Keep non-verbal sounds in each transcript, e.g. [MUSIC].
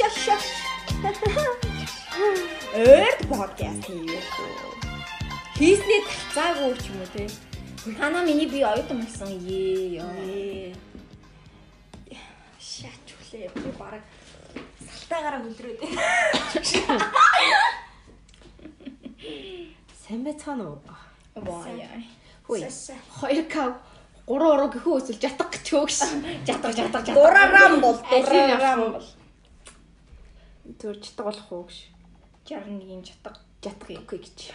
шоу шоу. Ша ша ша. Эрт подкаст хийе. Хийснээ талцаагүй ч юм уу те. Танаа миний би оюутан болсон ээ ёо. Шаач хүлээ би бараг салтаагаараа хүлрээд. Сайн байцгаана уу? Ваа яа. Хөөе. 2К 3 уруу гэхүү эсвэл жатах гэж хөөгш. Жатар жатар жатар. Дураарам бол дураарам бол. Тэр жатах болох уу гэж. 61-ийн жатар. Жатахгүй гэж.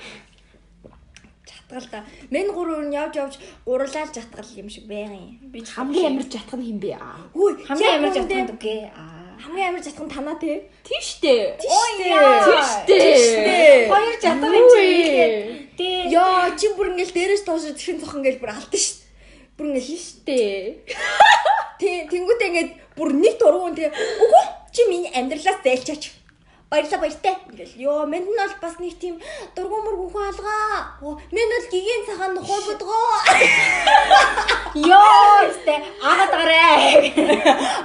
Жатгал та. Мен гурав нь явж явж гурлал жатгал юм шиг байгаин. Би Хамгийн амар жатах нь хин бэ? Хүй хамгийн амар жатгал үгүй. Аа. Хамгийн амар жатгал танаа те. Тийш дээ. Тийш дээ. Хоёр жатгал юм чи хэлээд. Тэ. Яа чи бүр ингээл дээрээс доош чихэн цохон ингээл бүр алдсан шүү. Бүр ингээл Тийш дээ. Тэ тэнгуүтээ ингээд бүр нэг дургуун тэгээ үгүй чи миний амьдралаас зайлчаач. Баярлаа баяртай. Ингээл ёо мэнд нь бол бас нэг тийм дургуун мөр хүн алгаа. Мэнд бол гигийн цагаан нухой бодгоо. [LAUGHS] Ёо өстэй агаад гараа.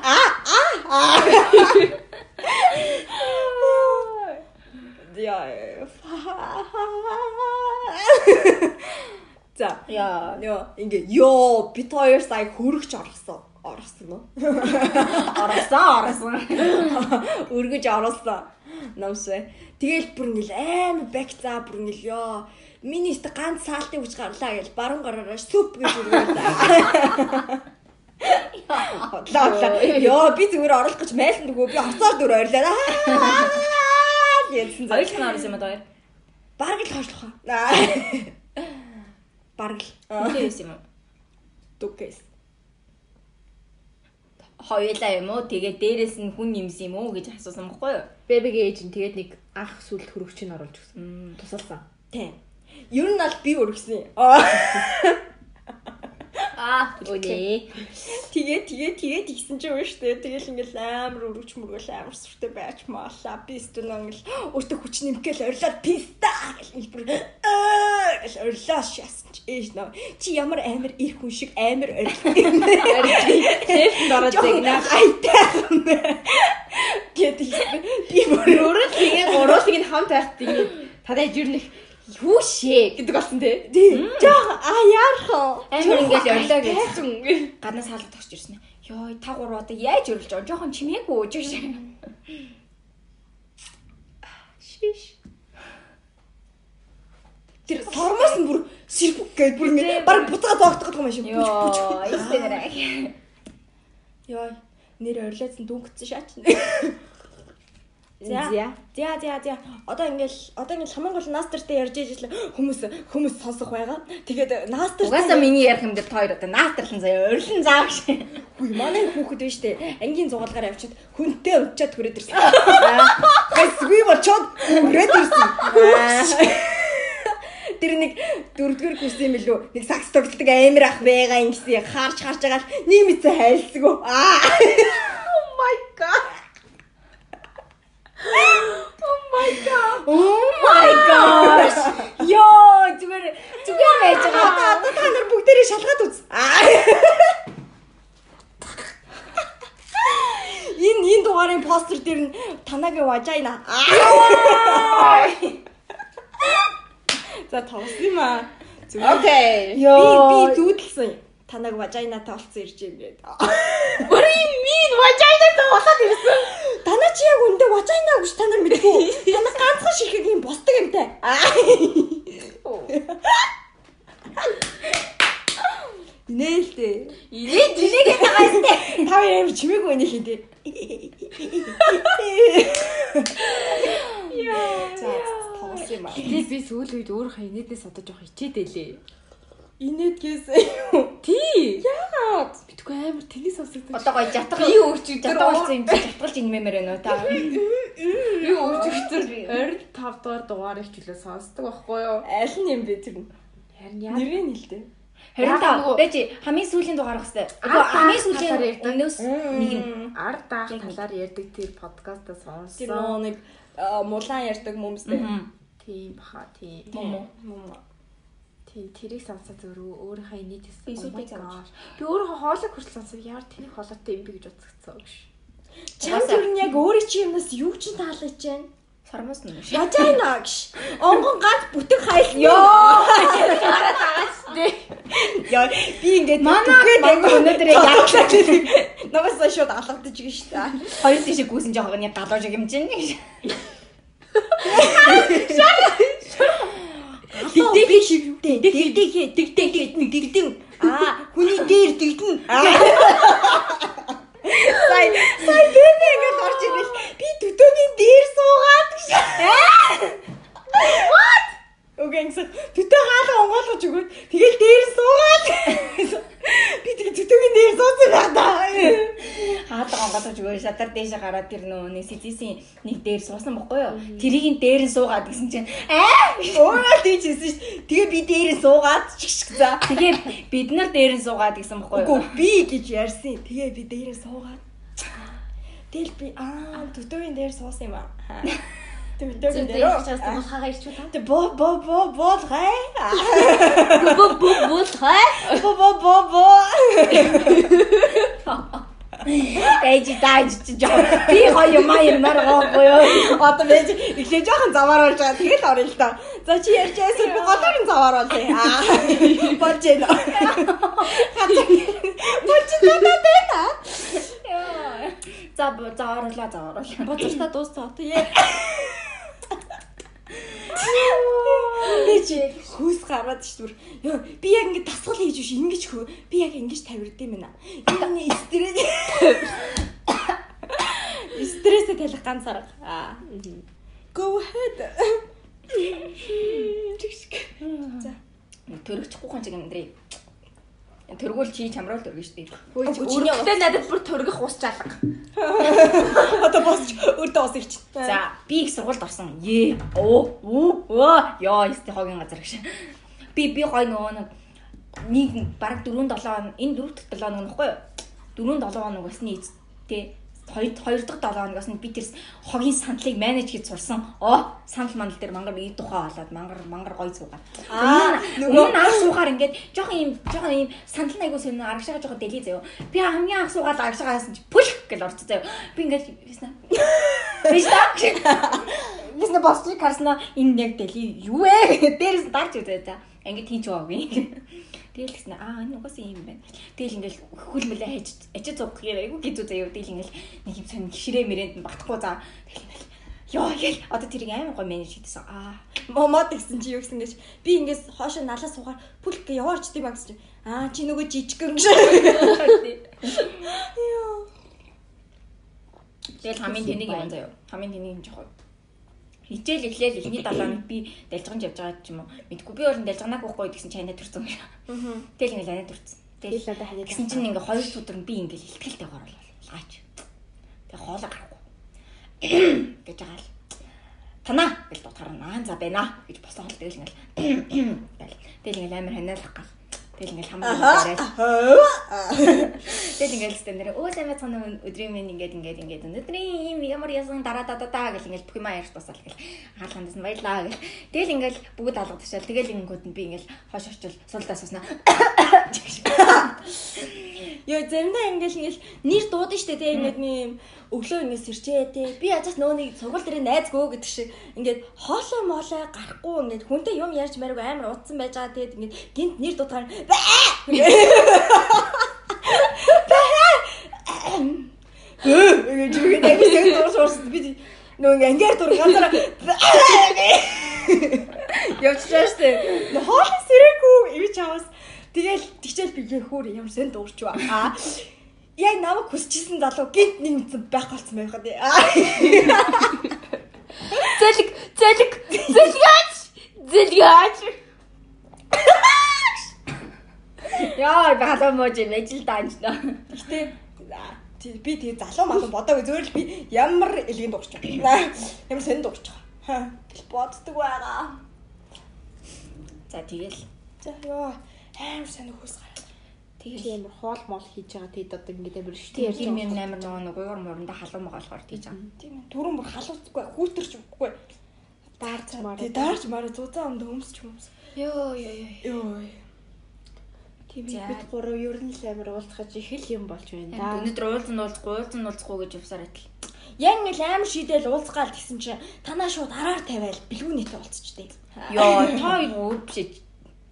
[LAUGHS] А а. [LAUGHS] Яа. За. Яа, ёо ингээ ёо бит хоёр сая хөргөж орсон. Орсон уу? [LAUGHS] Орсон, орсон. [LAUGHS] Өргөж орсон. Намсвэ. Тэгэл бүр ингээл амар бак заа бүр ингээл ёо. Миний ихтэй ганц саалтын хүч гарлаа гэж баруун гараараа сүп гэж үргэлээ. Хотлоо. Ёо би зүгээр оруулах гэж майлсан дөгөө би орцоор дүр ойрлаа. Хоёр дахь орсон юм аа хоёр. Бараг л хойшлох. [LAUGHS] Бараг л. Байсан юм? Дүгээс. Хоёулаа юм уу? Тэгээд дээрээс нь хүн юмсан юм уу гэж асуусан байхгүй юу? Бэбигийн ээж нь тэгээд нэг анх сүлд хөрөгчийг оруулж өгсөн. Тусалсан. Тийм. Ер нь бол би өргөсөн. [LAUGHS] Аа, үнэ. Тэгээ тэгээ тэгээ тэгсэн ч юм штэ. Тэгэл ингээл амар өргөч мөргөл амар сүртэй байж маалаа. Би стүн ингээл өөртөө хүч нэмгээл орилоод писта гэл бүр аа гэл орилоо шаасан чи ээж нөө. Чи ямар амар ир хүн шиг амар орил. Тэф дороо зэгнэ. Айтайхан. Гэт би бүр Өөрөө л тэгээд гуруулыг нь хамт байхад тэгээд танай жирнэх юу шээ гэдэг болсон те. тий. Жоо а яарах. Амар ингээл гэж. гэж. Гаднаас хаалга тогч ирсэн. Йоо, та гурав одоо яаж өрлөж байгаа? Жохон чимээгүй гэж. Шиш. Тэр сормоос нь бүр сэрбүк гэж бүр ингэ баг буцаа доогдох юм шиг. Нэрэ. Яа, нэр орилоодсан дүнгцэн шаач. [LAUGHS] За. За, за, за. Одоо ингээл одоо ингээл хамгийн гол наастертэй ярьж ижил хүмүүс хүмүүс сонсох байгаа. Тэгээд наастер Угаасаа миний ярих юм дээр та хоёр одоо наатарлан заяа, өрлөн заав шиг. Хүй манай хүүхэд биш үү? Ангийн зугаалгаар явчихад хүнтэй өвчөөд хүрээд ирсэн. [LAUGHS] Хэсгүй болчоод хүрээд ирсэн. Тэр нэг дөрөвдүгээр курс юм билүү? Нэг сакс тоглолтог амир ах байгаа юм гэсэн харж харж байгаа л нэг мэдсэн хайлсгүй. Аа. Oh my god. Oh my god. Oh my gosh. Йоо, зүгээр зүгээр байж байгаа. Одоо та нар бүгдээрээ шалгаад үз. Аа. Энэ энэ дугаарын постэр дээр нь танагийн важайна. За аа. Зүгээр. Окей. Би би зүүдэлсэн. Танаг важайнатай олцсон ирж юм гээд. You mean? Важайнатай болоод ирсэн. Танаа чи яг үндэ важайна гэж та нар мэдгүй. Танаа ганцхан ширхэг юм босдог юмтай. Нээлтэй. Ирээд тэнийгээ тагаастай. Та ямар чимээгүй нэг хин дээ. Яа. За тоглосон юм аа. Тэгээд би сүүл үед өөрөө инээдээс одоо жоох хичээдэлээ. Инээдгээс Тий. яагаад? Битгүй амар тэний сонсогдсон. Одоо гоё жатах. Би өөрчигдөр жатуулсан юм чи жатгалж инмэмээр байна уу та? би өөрчигдөр 25 дугаар дугаарыг чөлөө сонсдог байхгүй юу? Аль нь юм бэ тэр нь? Харин яа. Нэрээ нэлтэй. 25. Бэж хамгийн сүүлийн дугаар багстай. Үгүй хамгийн сүүлийн өмнөөс нэг нь. Ард даах талаар ярьдаг тэр подкастаа Тэр сонссон. нөө нэг а, мулаан ярьдаг мөмстэй. Тийм баха тийм. Момо. Мөм. Тийм тэрийг сонсоо зөрөө өөрийнхөө Би сүйдээ би өөрийнхөө хоолойг хүртэл сонсоо яар тэнийг хоолойтой юм би гэж утсагцсан гэж. Чам тэр нь яг өөрөө чи юмнаас юу ч таалаж байна. Сармас нь шүү. Яжайна гэж. Онгон ганц бүтэн хайл. Йоо. Яа би ингээд Манай манай өнөөдөр яг Намаас шууд алгадаж гин дээ. хоёр тийш гүйсэн жоохог нь галууж юм чинь гэж. Дэгдэг дэгдэг дэгдэг дэгдэг дэгдэг аа хүний дээр дэгдэн. Сай сай бэби ингээд орж ирэл би төдөөний дээр суугаад гэж. What? Үгэнс төдөө хаалга онгоолгож өгөөд тэгэл дээр нь суугаад. Би тэгээ төдөөний дээр суусан байх та. Хаалга онгоолгож өгөө шатар дээш гараад тэр нөө нэг сэзисийн нэг дээр суусан бохгүй юу? Тэрийг нь дээр нь суугаад гэсэн чинь аа Өөрөө тийчсэн шүү. Тэгээ би дээр нь суугаад чигшг за. тэгээ бид нар дээр нь суугаад гэсэн бохгүй Үгүй юу? би гэж ярьсан. Тэгээ би дээрээ суугаад. Тэгэл би аа төдөөний дээр суусан юм аа. Төдөөний дээр. хаагаа ирчүү та. Тэ бо бо бо бол гай. Бо бо бо хай. Бо бо бо бо. Ээж тааж чи жоо. Би гоё маа юмар гоогүй юу? Одоо би ихлэ жоохон заваар болж байгаа. Тэгэл орё л доо. За чи ярьж байсан би голоор нь заваар болъё. Аа. Болж байна. Болж байна даа. За бо- за оруулаа за оруулаа. Боцорта дууссан. Тэгээ. Би чи хөөс гараад штүр. Йоо би яг ингэ тасгал хийж биш ингэж хөө. Би яг ингэж тавирд юм байна. Энэ стресс. Стрессээ талих ганц арга. Аа. Go ahead. За. Төрөгчихгүй хон чиг амьдрий. Тэргүүл чи чамруул төргөн шүү дээ. Хөөе өөртөө надад бүр төргөх ус чалга. Одоо босч өөртөө ус ич. За би их сургуульд орсон. Ее. Оо. Оо. Яа, ясти хогийн газар гэж. Би би гой нөгөө нэг нэг баг 4 7 энэ 4 7 хоног нөхгүй юу? 4 7 хоног бас нийцтэй 2 2 дахь 7 хоногоос нь би тэрс хогийн сандлыг менеж хийж сурсан. Оо, санал манал дээр мангар нэг тухай болоод мангар мангар гой цуугаад. Аа, нөгөө анх суухаар ингээд жоохон юм жоохон юм сандал найгуус юм арагшаага жоохон дэлгий заяо. Би хамгийн анх суугаад арагшаага хасан чи пүл гэл орц заяо. Би ингээд яснаа. [LAUGHS] Биш та. Бисна босч карсна энэ яг дэлгий юу вэ? [LAUGHS] Дээрээс дарж үзээ за. Ингээд хийж байгаагүй. Тэгэл гэсэн аа энэ угаасаа юм байна. Тэгэл ингээл хөл мөлөө хайж ачиж зугах юм айгу гизүү заяа. Тэгэл ингээл нэг юм сонь ширээ мэрэнд нь багтахгүй за. Тэгэл ингээл Йоо ял одоо тэрийг амар гой менеж хийдсэн. Аа Момод гэсэн чи юу гэсэн гэж би ингээс хоошо налаа суугаар пүлк гэ яваарч тийм гэсэн чи аа чи нөгөө жижигэн гэж. [LAUGHS] Йоо. Тэгэл хамгийн тэнийг юм заяа. Хамгийн тэнийг юм жоохон. Хичээл эхлээл эхний 7 хоног би дэлжгэнж явж байгаа ч юм уу. Мэдгүй би бол дэлжгэнаг байхгүй гэсэн чинь анаа төрсөн. Тэгэл ингээл анаа төрсөн. Тэгэл одоо хаяад Гэсэн чинь ингээ хоёр өдөр нь би ингээл ихтгэлтэй хоол аач. Тэгээ хоолоо гарахгүй. [COUGHS] гэж байгаа л. Танаа гэж бодохоор наа за байна гэж босоод тэгэл ингээл [COUGHS] [COUGHS] тэгэл ингээл амар ханиалах гал. Тэгэл ингээл хамаа барайж. Тэгэл ингээл стендэр өө сайн бацхан өдрийн минь ингээд ингээд ингээд өнөөдрийн юм ямар ясан дараа да да да гэл ингээл бүх юм аяарч тусаал гэл хаалгандас нь баярлаа гэл. Тэгэл ингээл бүгд алгадчихал тэгэл ингэнгүүд нь би ингээл хоош очил суулдаа суснаа. Йоо заримдаа ингээл ингээл нэр дуудсан штэ те ингээд нэг өглөө ингээд сэрчээ те. Би язаас нөө нэг сургууль дээр найзгөө гэдэг шиг ингээд хоолой моолой гарахгүй ингээд хүнтэй юм ярьж мариг амар утсан байж байгаа те. Ингээд гинт нэр дуудахаар Ээ гэж яг яг дууссан би нөө ингээд дур газар явчихсан штэ. Хоолой сэрээгүй ивч аваас Тэгэл тэгчээл би хөөр ямар сэн дуурч ба. Аа. Яг намайг хүсчихсэн залуу гинт нэг мэдсэн байх болсон байх гэдэг. Зэлэг зэлэг зэлгаач зэлгаач. Яа багалаа мож юм ажил даанчна. Гэтэ би тэгээ залуу малуу бодоагүй зөвөр л би ямар элгийн дуурч байгаа. Ямар сэн дуурч байгаа. Ха. Боддог байгаа. За тэгэл За ёо амар сэн хөөс гараад. Тэгэл амар хоол мол хийж байгаа тэгэд одоо ингээд амар шүтээ ярьж байгаа. юм амар нөгөө нэг гуйр муранда халуун байгаа болохоор тийж байгаа. Тийм ээ. Түрүүн бүр халууцгүй хүүтэрч үгүй. Даарч маар. Тэгээ даарч мараа зузаан өмд өмсч өмс. Йоо ёо ёо. Ёо. Тийм бид гурав ер нь л амар уулзах их л юм болж байна да. Өнөөдөр уулзсан уулзахгүй уулзсан уулзахгүй гэж явсаар байтал. Яг ингээл амар шийдэл уулзгаал гэсэн чинь танаа шууд араар тавиал бэлгүүнийтэй уулзчихдээ. Йоо, та юу биш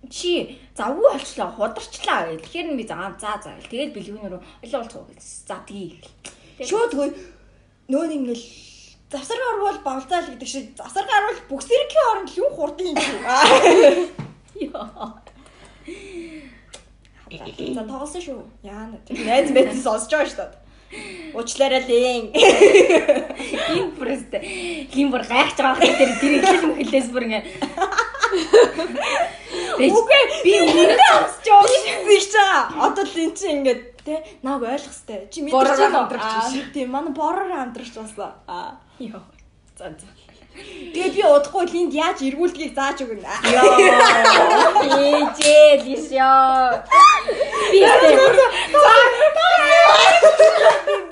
чи завгүй болчлоо хударчлаа. Тэгэхээр би заа заа заа. Тэгээд бэлгүүнээр олон уулзах гэж. За тгий. Шууд хөө нөө нэг ингээл завсар орвол бавлзаал гэдэг шиг завсар гарвал бүксэрхийн оронд юм хурдан юм чи. Йоо. За тоглосон шүү. Яа нэ. Найз мэт сонсож байгаа шүү дээ. Уучлаарай лээ. Ийм бүрээс ийм бүр гайхаж байгаа хэрэг тэр ихлэс мөхлөөс бүр ингээ. Үгүй би үнэндээ сонсож байгаа. Тэгж байгаа. Одоо л эн чинь ингээд те нааг ойлгох хэвээр. Чи Бороор байгаа. биш. Тийм манай бороор хамтрагч басна. Аа. Йоо. За за. Тэгээ би удахгүй линд яаж эргүүлдгийг зааж өгнө. Йоо. Ээжээ лишё.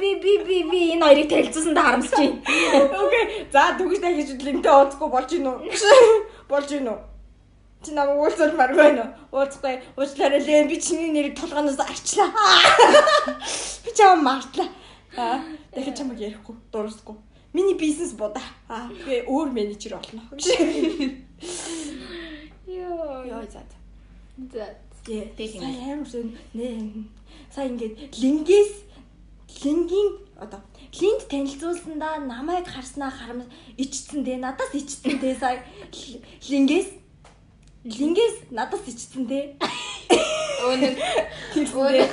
Би би би би би энэ хоёрыг танилцуулсанд харамсаж байна. Окей. За түгэж дахиж линтээ ууцгүй болж гин үү? Болж гин үү? Чи намайг уулзалмаар байна уу? Ууцгүй. Уучлаарай лээ. Би чиний нэрийг толгоноос арчлаа. [LAUGHS] Би чам мартлаа. Аа, дахиж чамайг ярихгүй, дуусахгүй. Миний бизнес бодаа. Аа, би өөр менежер болно. Йоо. Яа за. За. Яа, Тэг юм. сая амар сэн нэ. Сая ингээд лингээс лингийн одоо линд танилцуулсандаа намайг харснаа харамс ичсэн дээ. Надаас ичсэн дээ сая лингээс лингээс надаас ичсэн дээ. Тэгсээ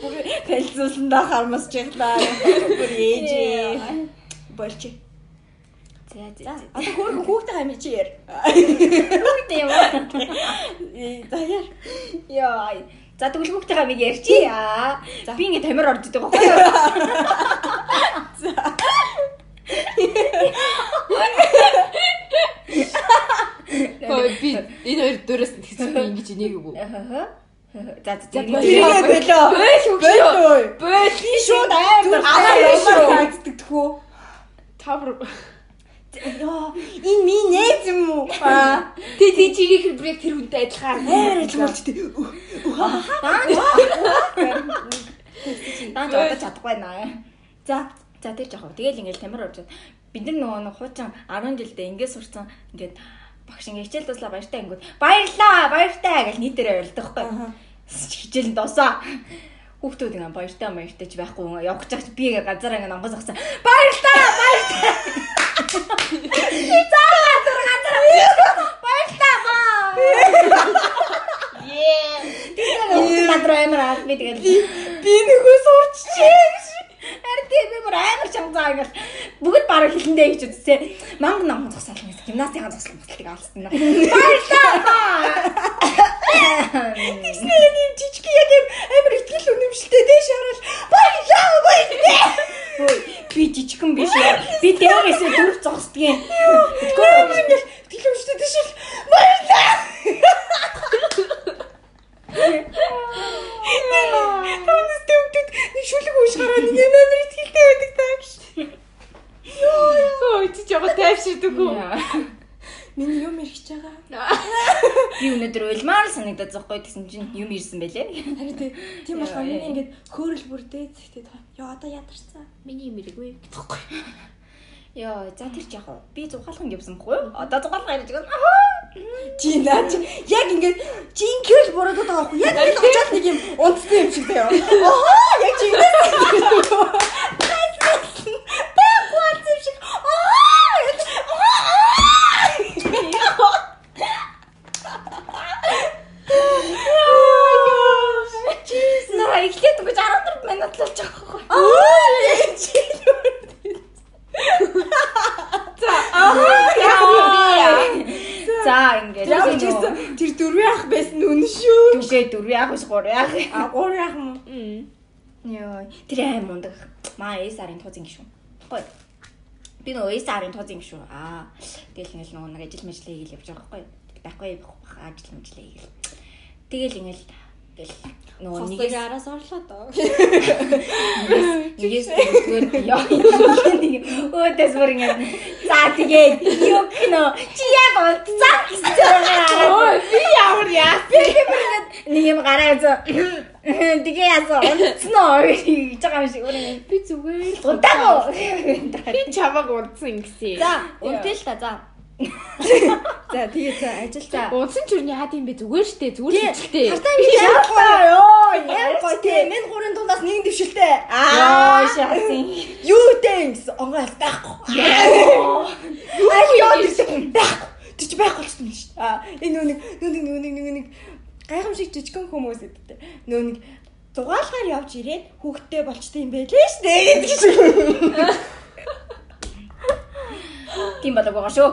бүр танилцуулсандаа харамсаж байглаа. Бүр ээжээ. Болч. За За, одоо хөөрхөн хүүхдээ хам чи яар. Бүгд юм. Э, За яар. Йоо. За тэгвэл хүүхдээ хамиг ярьчи. Аа. За. Би ингэ тамир орж идэг байхгүй юу? Хөөе би энэ хоёр дөрөөс нь тэгсэн би ингэж инээгээгүй. Ахаа. За за. За, болоо. Бээл Болоо. Бээл Би шууд амар Аа, аа шүү. ямар хайцдаг тхүү. тавар. Яа, энэ минь нээз юм уу? Аа, Тэ тэ чигийн хэлбэрийг тэр хүнтэй адилхан. амар ажиллаж тий. Даа одоо чадахгүй наа. За за тэр жоох. Тэгэл ингээл тамир орж чад. Бид нар нөгөө нэг хуучин 10 жилдээ ингээд сурцсан ингээд багш ингээ хичээл дуслаа баяртай ангууд баярлаа баяртай гэж нийтээрээ баярлдаг байхгүй. Хичээл нь дуусаа. Хүүхдүүд ингээ баяртай баяртай ч байхгүй явах гэж би ингээ ганцаараа ингээ нонгос авсан. Баярлаа баяртай. Заа зур ганцаараа баярлаа баа. Ее. Тэр хүүхд надраа амар аа би тэгэл Би гэж. Харин тийм би бүр амар чамцаа ингээл бүгд бараг хилэндээ гэж үзсэн. Манган намхан зогсоол гэсэн гимнастикийн зогсол мөслийг авсан. Баярлалаа. Тэгснээ юм жижиг яг юм амар ихтгэл үнэмшилтэй дээш хараад баялаа. Хөөе би жижигхэн биш ээ. Би дээрээсээ дөрв зогсдгийн. Тэгвэл ингээл дээш хараад баялаа. Танаас төвдөд нэг шүлэг ууш гараад нэг юм амар ихтгэлтэй байдаг таа гэж. Ой чи жоо тайвширдаг уу? Миний юм ирж байгаа. Би өнөөдөр улмаар л санагдаад зохгүй гэсэн чинь юм ирсэн байлээ. Харин тий- тийм болохоор миний ингээд хөөрөл бүр дээд зэгтээ таа. Яа одоо ядарсан. Миний мэрэггүй. Тэгэхгүй. Йоо, за тэр ч яг уу. Би зугаалхан явсан бохгүй юу? Одоо зугаалхан ярьж байгаа. Ахаа. Чи наа чи яг ингээд чи ингээл бороод байгаа байхгүй яг ингээд очоод нэг юм унтсан юм шиг байна. Аа яг чи ингээд байхгүй юм шиг. Наа эхлээд үгүй 14 минут л болж байгаа байхгүй. Аа чи За ингээд ямар ч гэсэн тэр дөрвөн ах байсан үнэн шүү. Түгээ дөрвөн яг биш гурван яг. А гур ах юм. Йоо, тэр аим мундаг. Маа эс арын тууз ингэ шүү. Гоё. Би нөгөө эс арын тууз ингэ шүү. Аа, тэгэл ингээл нөгөө нэг ажил мэжлээ хийгээл явж байгаа байхгүй. Байхгүй байх ажил мэжлээ хийгээл. Тэгэл ингээл Гэл нөгөө нэгээс араас орлоо доо. нэгээс дөрөвдүгээр яа нэг өөдөөс бүр ингэ за тэгээд юу кино чи яг унтцаа гэсэн Ой, би ямар яа. нэг юм гараа зөө тэгээ яасан унтсан уу гэж байгаа юм шиг ингэ Би зүгээр л удаагүй би чамаг унтсан гэсэн. За, унтъя л та за. За тэгээ за ажил за. Унтсан ч юу яад юм бэ? Зүгээр штэ, зүгээр шилжтэй. Хартаа би яахгүй ёо. Яа гоё те. Мен гурын дундаас нэг дэвшилтэй. яа Аа. шаасан Юу гэсэн онгоос байхгүй. Ай ёо гэсэн байхгүй. Тэч байхгүй болсон юм шүү. Аа энэ нүг нүг нүг нүг нүг гайхамшиг жижигхэн хүмүүс гэдэг. Нөө нэг дугаалгаар явж ирээд хүүхдтэй болчтой юм байлээ шиг. [LAUGHS] тийм болоог байгаа шүү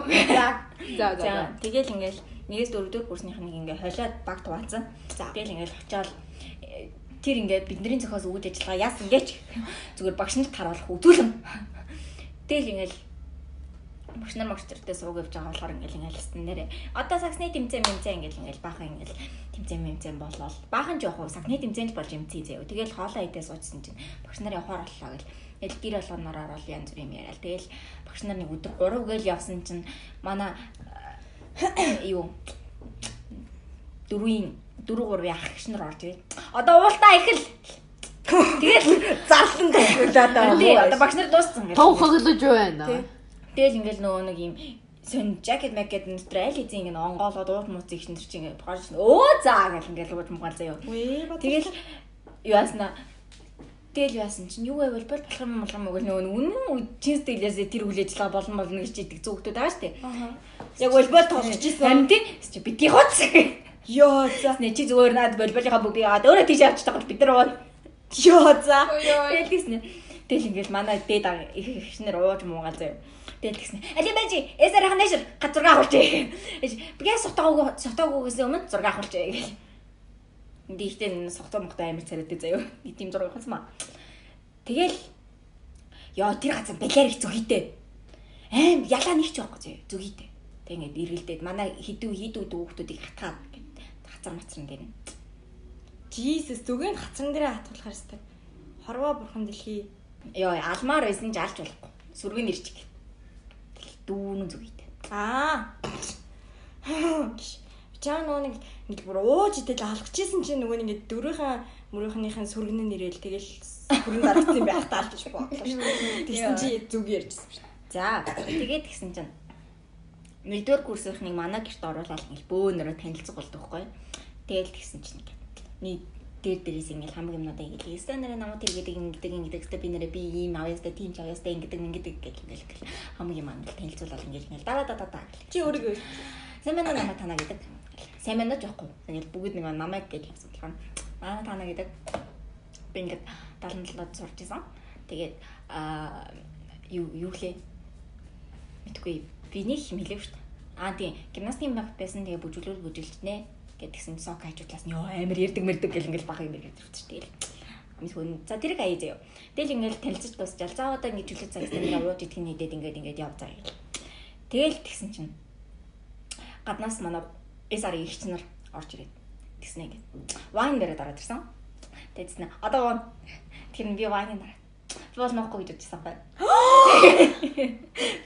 За за. За тэгэл ингээл нэгээс дөрөвдүгээр курсных нэг ингээ холиод баг туваалцсан. За. Тэгэл ингээл очиод э, тэр ингээ бидний зохиос үйл ажиллагаа яасан гэж зүгээр багш нарт харуулах үзүүлэн. Тэгэл ингээл багш нар багш нартай сууг явж байгаа болохоор ингээл ингээл хэлсэн нэрээ. Одоо саксны тэмцээн мэмцээн ингээл ингээл баахан ингээл тэмцээн мэмцээн болол баахан жоох уу сакны тэмцээн л болж юмцээ заяа. Тэгэл хоолоо идээ суучсан чинь багш нар явахаар боллоо гэл. Тэгэл гэр болгоноор орол янз бүр юм яриад. Тэгэл багш нар нэг өдөр 3 гээл явсан чинь манай юу дөрвийн дөрөв гурвын ах гişнэр орж ирээд одоо уултаа ихэл тэгэл Зарлан тайлбарлаад тий одоо байгаа. багш нар дууссан гэл Том хоглож байна. Тий. тэгэл ингээл нөгөө нэг юм сон жакет макет нутра аль эзэн ингэ онгоолоод уут мууц их шинтер чи ингэ бохож өө заа гэл ингээл ууж мугаал заяа тэгэл юу яасна Тэгэл яасан чинь юу байвал бол болох юм болгоом өгөл нөгөө үнэн чинс тэглээс тэр үйл ажиллагаа болно болно гэж идэг хүмүүс байгаа штэ. Яг волейбол тоглож ирсэн. Харин тий чи бити хоц. Йоо за. Нэ чи зүгээр наад волейболынхаа бүгдийг аваад өөрөө тийш авч тагаа бид нар уу. Йоо за. Тэгэл тэгснэ. Тэгэл ингээл манай дээд их ихнэр ууж муугаал заяа. Тэгэл тэгснэ. Али бажи эсэр ханаш га 6 авуулчих. Би сотоогоо сотоогоогоос өмнө 6 авуулчих гэл. Дийхтэн сохтоо мохтой амир царайтай. Нэг тийм 6 авахсан маа. Тэгэл ёо тэр газар балиар их зүгийтэй. Аим ялаа нэг ч байхгүй. Зүгийтэй. Тэг ингээд эргэлдээд манай хідүү хідүүд хүүхдүүдийг хатгаад гэд хацар мацран дээр. Jesus зүгийн хацран дээрээ хатгалахаар хэвээр. Хорвоо бурхан дэлхий. Йоо алмаар байсан ч алж болохгүй. Сүргэн ирчих. Тэгэл дүүнэн зүгийтэй. Аа. Чаа нөгөө нэг нэг бүр ууж идэл алхчихсэн чинь нөгөө нэг ингээд дөрөөхөн мөрөөхнийхэн сүргэнэн нэрэл тэгэл сүргэн дарагдсан байх таалж гэж бодлоо шүү. Тэгсэн чи зүг ярьжсэн шүү. За тэгээд гисэн чинь нэгдүгээр курсынхныг манай гэрт оруулаад ингээл бөөнөрөө танилцах болдог байхгүй. Тэгэл тэгсэн чинь нэг дээр дээрээс ингээл хамаг юмнуудаа ингээл өстө нэрээ намайг тэргээд ингэдэг ингэдэг өстө би нэрээ би ийм авьяастай тийм ч авьяастай ингэдэг ингэдэг гэл ингээл ингээл хамаг юм ангал танилцуулаад ингээл ингээл даа даа даа гэл. Чи өөрийгөө уу намайг танаа гэдэг. Сайн байна уу жоохгүй. Ингээл бүгд нэг намайг гэж хэлсэн болохоор аа танаа гэдэг. Би ингээд 77-д сурч исэн. Тэгээд аа юу юу лээ? Мэдгүй би нэг юм хэлээв шүү дээ. Аа тийм гимнастик байх байсан тэгээ бүжиглүүл бүжиглчнэ гэдгсэн сок хажуудлаас нь ёо амар ярддаг мэрдэг гэл ингээл бах юм ирээд ирчихсэн. Тэгэл амис хүн за тэрийг аяа заяа. Тэгэл ингээл танилцаж дуусчаал. За одоо ингээд чөлөө цагаас ингээд явуулж идэх нь идээд ингээд ингээд яв гэл. Тэгэл тэгсэн чинь гаднаас манай SR ихч нар орж ирээд тэгснэ ингээд вайн дээр дараад ирсэн. Тэгснэ одоо тэр нь би вайны дараа бол нохгүй гэж бодчихсан бай.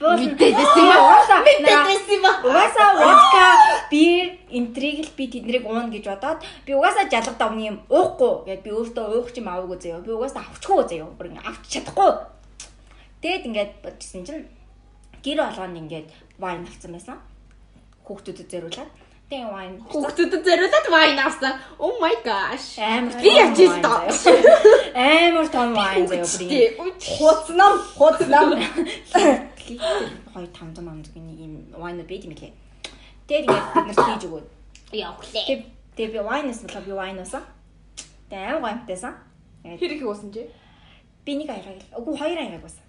Мэдээд байсан юм аа. Угаасаа мэдээд байсан юм аа. Угаасаа водка, бир, интриг л би тэднийг уuna гэж бодоод би угаасаа жалгад давны юм уухгүй гэд би өөртөө уух юм аваагүй заяа. Би угаасаа авчихгүй заяа. Бүр ингэ авч чадахгүй. Тэгэд ингээд бодчихсон чинь гэр болгонд ингээд вайн авсан байсан. Хүүхдүүдэд зориулаад. Тэгээ вайн Хүүхдүүдэд зориулаад вайн авсан. Oh my gosh. амар Би вайн ирсэн. заяа. Амар том вайн заяа бүр ингэ. хуцнам хуцнам. Хой тамдам амдгийн нэг юм вайн байд юм лээ. Тэгээд ингээд бид нарт хийж өгөөд Явхлаа. Тэг тэг би вайнаас болоо би вайнаас. Тэг аим гомтойсан. Хэрэг хөөсөн чи? Би нэг аяга гэл. Үгүй хоёр аяга байсан.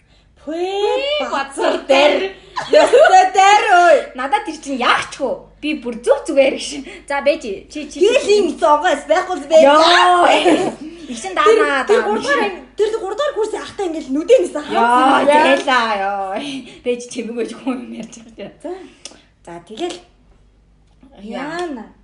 Пэ бацар дээр. Ястаа дээр ой. Надад тэр чинь яахчгүй. Би бүр зүг зүгээр гэж. За бэж чи чи. Гэл юм зогоос байхгүй бай. Йоо. Игшин даанаа. Тэр гурдаар тэр гурдаар курсын ахтаа ингээл нүдэнээс Яа, тэлаа ёо. Бэж чимээгөөж хүн юм ярьж байгаа. За. За тэгэл Яана.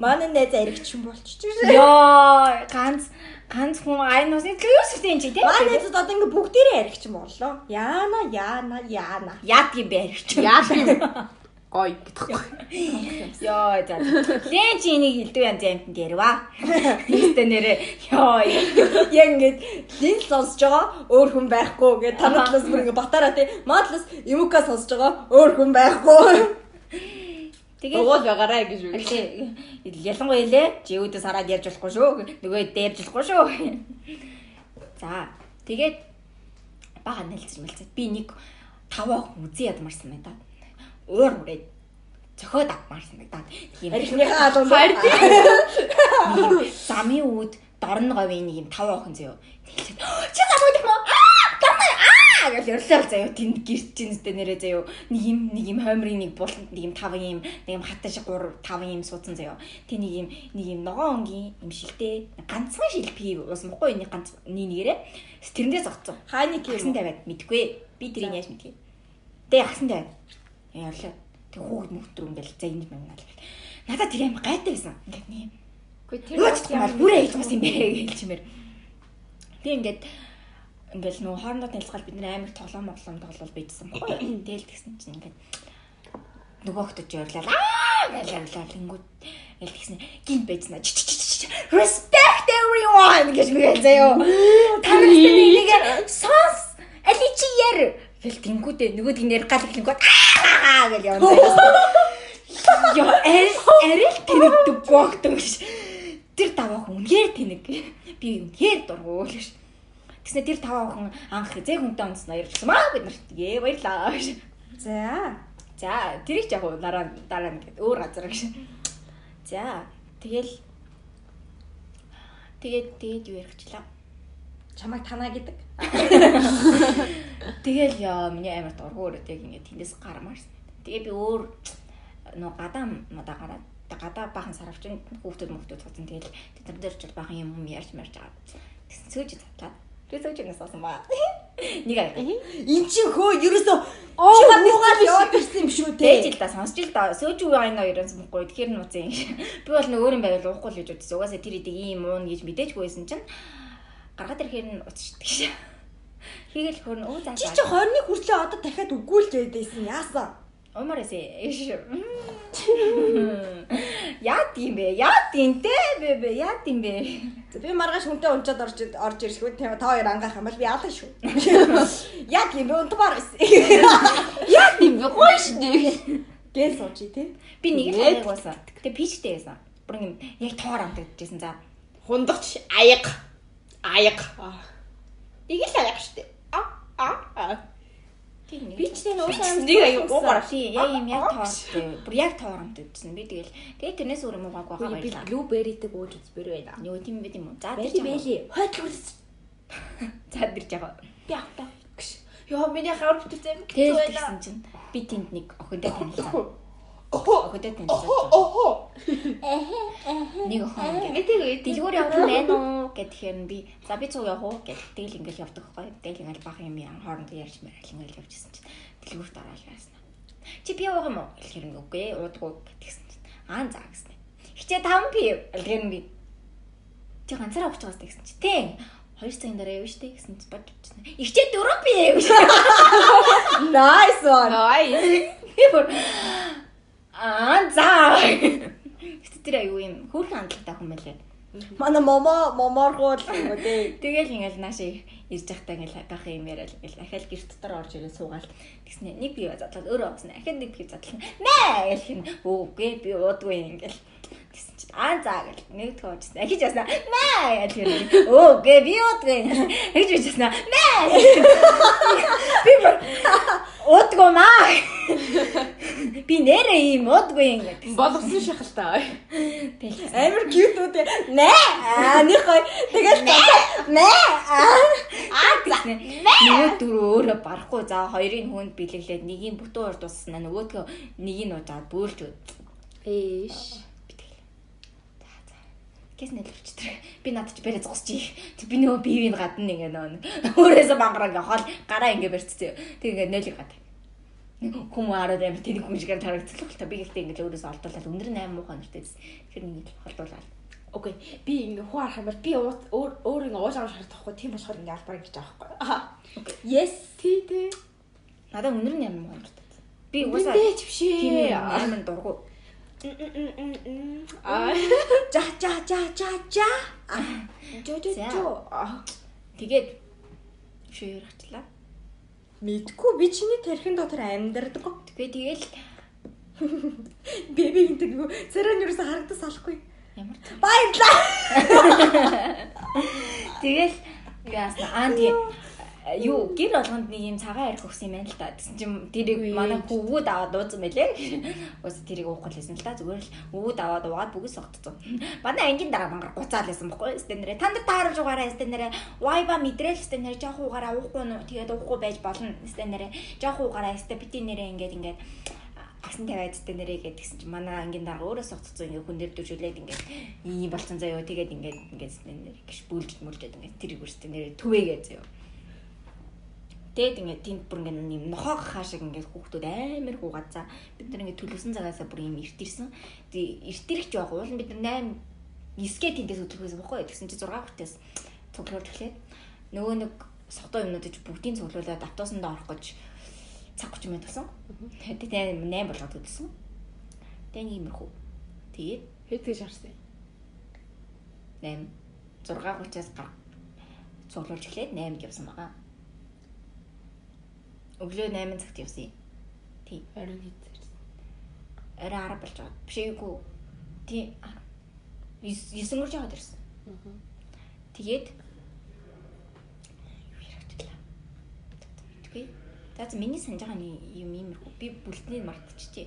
Манай найз аригчин болчих. Йоо ганц ганц хүн айн усны юу сүртэй чи тий. Манай найзууд одоо ингээ бүгдээрээ аригчин боллоо. Яана, яана, яана. Яад юм бэ аригч. Яах юм? Гой гэдэгхгүй. Йоо за. Лэн чи энийг илдүү янз амтнд ярива. Ихтэй нэрээ ёо. Яг ингээд линз сонсож байгаа өөр хүн байхгүй гэж танаа талаас бүр ингээ батараа тий. Маа талаас эмука сонсож байгаа өөр хүн байхгүй. Тэгээд Дугуул байгаарай гэж үү. Ялангуяа лээ живүүдээс хараад ярьж болохгүй шүү. Нөгөө дээрж болохгүй шүү. За тэгээд бага нэлцэр мэлцээ. Би нэг таваа үзий ядмарсан байна да. Өөр үрээд зөхөөд авмаарсан байна да. Тийм Аригныхаа [LAUGHS] алуун замын үүд дорн говийн нэг юм тав охин зөө. Тэгэлээд чи замууд юм уу? Гэж ярьлаа заяа. Тэнд гэрч чинэстэй нэрээ заяа. Нэг юм нэг юм хоймрын нэг бол нэг юм тав юм нэг юм хатан шиг 3 5 юм суудсан заяа. Тэ нэг юм нэг юм ногоон өнгийн юм шилтэй ганцхан шилпи ус мохгүй нэг ганц нийнээрээ тэрэндээ зогцсон. Хааны Агсан юм. тавиад мэдгүй. Би тэрийг яаж мэдгий. Тэ агсан тавиад. Ярлаа. Тэг хүүхэд мөхтөр ингээл за энэ юм аа. Надад тэр юм гайтай байсан. Ингээд нэг юм Гэхдээ тэр ямар бүрээ хийж бас юм бэ гэж чимээр. Тэг ингээд ингээл нөө хоорондоо танилцгаал бид нээр амар тоглоом моглоом тоглол bijсэн баггүй. Тэгэл тэгсэн чинь ингээд нөгөө хөтөж ярьлаа. Аа гэж ярьлаа. Тэнгүүд ингээл тэгсэн гин байцнаа. Respect everyone гэж мэгэл заяо. Та нар энийг сонс али чи яар гэл тэнгүүдээ нөгөө тэгнэр гал хэлэнгүүд аа гэж явна. Яа, эр эрэл тэнэгдэг гоогдөг ш. Тэр таваа хүн үнээр тэнэг. Би үнээр дургуул ш. Тэснэ тэр таваа хүн анх зэг хүнтэй онцноо ярьчихсан маа бид нарт ээ баярлаа ш. За. За, тэрийг яг дараа дараа ингээд өөр газар гэж. За, тэгэл тэгээд тэгээд юу ярихчлаа. Чамайг танаа гэдэг. [LAUGHS] Тэгэл яа миний амар дургуурд яг ингээд тэндээс гармаарсан. Тэгээ би өөр нөө гадаа мада гараад гадаа бахан сарвчин хүүхдүүд мөхтүүд цацсан тэгэл тэд нар ч бахан юм юм ярьж марж байгаа. Тэгсэн сөөж цатлаа. [LAUGHS] Тэр сөөж нэг суусан ба. Нэг аяа. Ин чи хөө ерөөсөө чи гадуугаар яваад ирсэн юм шүү Дээж те. л да сонсч л да. Сөөж үе айна ерөөс мөхгүй. Тэгэхээр нууцын. Би бол нэг өөр юм байвал уухгүй л гэж бодсон. Угаасаа тэр идэг ийм уун гэж мэдээчгүй байсан чинь гаргаад ирэхээр нь уцчихдаг шээ. [LAUGHS] Хийгээл хөрн өө заа. Чи чи 20-ны хүртлээ одоо дахиад үгүүлж байдайсэн яасан? Умарээс эш. Яа тийм бэ? Яа тийм те бэ бэ? Яа тийм бэ? Би маргааш хүнтэй унчаад орж орж ирсгүй та та хоёр ангаах юм бол би алах шүү. Яг юм би унтмаар байсан. [LAUGHS] яа тийм бэ? Гоё шүү. Гэл сууж тий. Би нэг л хаяг байсан. Тэгээ пичтэй байсан. Бүр юм яг тоор амтагдчихсан за. Хундагч аяг. Аяг. Нэг л аяг шүү. А а. Тийм Би ч нэг уусаа нэг нэг аяг уугаар. тий яг юм яг тоортой. Бүр яг тоор амтагдсан. Би тэгэл тэгээ тэрнээс өөр юм уугаагүй хаа Би баярлаа. блуберритэй бууж үзбэр байна. Юу тийм бэ тийм үү? За тэр бэли. Хойд үрс. За тэр жагаа. Би автаа. Яа миний хавар бүтээсэн. Тэгэл тэгсэн чинь би тэнд нэг охинтой танилцсан. Танилцсан. Охо. Нэг охин ингээ Этэйг дэлгүүр явах байна уу? Гэхээр нь би. За би цуг явах уу? Гэх тэгэл ингээл явдаг байхгүй. Тэгэл ингээл бах юм яа. Хоорондоо ярьж мэрэл ингээл явжсэн чинь. Дэлгүүрт ороод яасан чи би явах юм уу? Гэхээр ингээ үгүй. Уудгүй гэтгсэн чинь. Аа за гэсэн. Хичээ 5 пи гэхээр нь би. Чи ганцаараа байгаас гэсэн чи тий хоёр цагийн дараа явна штэ гэсэн чи бодчихсон ихчээ 4 пи гэж Nice one. Nice. Аа за. Гэтэ тэр аюу юм. Хөөрхөн хандлагатай хүн байлаа Манай момо моморгуул гэнэ тий. Тэгэл ингээл нааш ирж байхдаа ингээл гах юм яриад ингээл ахаал гэр дотор орж ирээ суугаал тэгснэ. Нэг бие задлаад өөрөө оцсон ахад нэг бие задлаа. Нэ гэх юм. Үгүй би уудгүй ингээл. Тэгсэн аа за гэл нэг тоо оржсэн ахиж яснаа. Нэ гэх юм үгүй би уудгүй ахиж бичсэн нэ би бүр уудгүй маа би нэрээ юм уудгүй ингээд Болгосон шахалтай. тэгэл. Амар cute үү? Нэ. Аа нэг гой. Тэгэл нэ. Аа. Тэгснэ. Нөгөө дөрөв өөрөө барахгүй. За хоёрын хүнд бэлэглээд нэгийг бүтэн урд дуусна нөгөөдгөө нэгийг нууж аваад бөөлж өд. Эш. Гэс нэлвчтэй. Би надад ч бэрэ зогсчих. Тэг би нөгөө бивийн гадна ингээ нөгөө өөрөөсөө бангараа ингээ хоол гараа ингээ барьцсан. Тэг ингээ нөлийг гад. Хүмүүс хараад амар тэнийг хүн шигээр тарагдчихлаа л та би гэхдээ ингэж өөрөөсөө олдуулаад өндөр 8 муухай нэртэй байсан. Тэгэхээр нэг холдуулаад. Окей. Би ингээ хуу арах юм бол би өөр өөр ингээ ууж авах шаардлагагүй. Тийм болохоор ингээ албаар ингэж авахгүй. Аа. Yes. Тий, тий. Надад өндөр 8 муухай нэртэй. Би угаасаа дээ ч биш ээ. тийм 8 дургу. Аа. жа жа жа жа жа. Жо жо жо. Тэгээд шээр хачлаа. Мэдгүй би чиний тархин дотор амьдардаг. Тэгээ тэгэл Би би гэдэг царай нь юусэн харагдаж салахгүй. ямар Баярлаа. Тэгэл яасна аа тэгээ юу гэр болгонд нэг юм цагаан арх өгсөн юм байна л та. Тэгсэн чинь тэрийг манай хөвгүүд аваад уусан байлээ. [LAUGHS] Ус тэрийг уухгүй л байсан л та. Зүгээр л өвгүүд аваад уугаад бүгд согтцсон. [LAUGHS] Манай ангийн дараа мангар гуцаал байсан бохгүй стенэрэ. Та нар таарж угаараа стенэрэ. Вайба мэдрээл стенэрэ жоох угаараа уухгүй нөө тэгээд уухгүй байж болно стенэрэ. Жоох угаараа степити нэрэ ингээд ингээд агсан тавиад стенэрэ гэдэг гэсэн чинь манай ангийн дараа өөрөө согтцсон ингээд хүн дээр дүүжүүлээд ингээд ийм болцсон заяо тэгээд ингээд ингээд стенэрэ гიშ бүлж мүлжээд ингээд тэрийг үрстэ нэрэ түвээгээ заяо. Тэгээд ингээд тэнд бүр ингээд юм нохоо хаа шиг ингээд хүүхдүүд амар хуугаад за бид нар ингээд төлөвсөн цагаасаа бүр юм эртэрсэн. Тэгээ эртэрч жоох уул нь бид нар 8 9-гээ тэндээс өдрөхөөс бохгүй тэгсэн чи 6 хүртээс цуглуулж эхлээд нөгөө нэг согтоо юмнууд ич бүгдийн цуглуулад автобусанд орох гэж цаг 30 минут болсон. Тэгээд 8 болгоод хөдөлсөн. Тэгээд иймэрхүү. Тэгээд Хэд гэж харсан. 8 6:30-аас гар цуглуулж эхлээд 8-д явсан байгаа. Өглөө 8 цагт явсан юм. Тий. Орон хийдсэн. Арай 10 болж байгаа. Биш эйгүү. Тий. 9 мөрж яваад ирсэн. Тэгээд юу хэрэгтлээ. Тэгвээ. За миний санаж байгаа юм иймэрхүү. Би бүлтнийг мартчихжээ.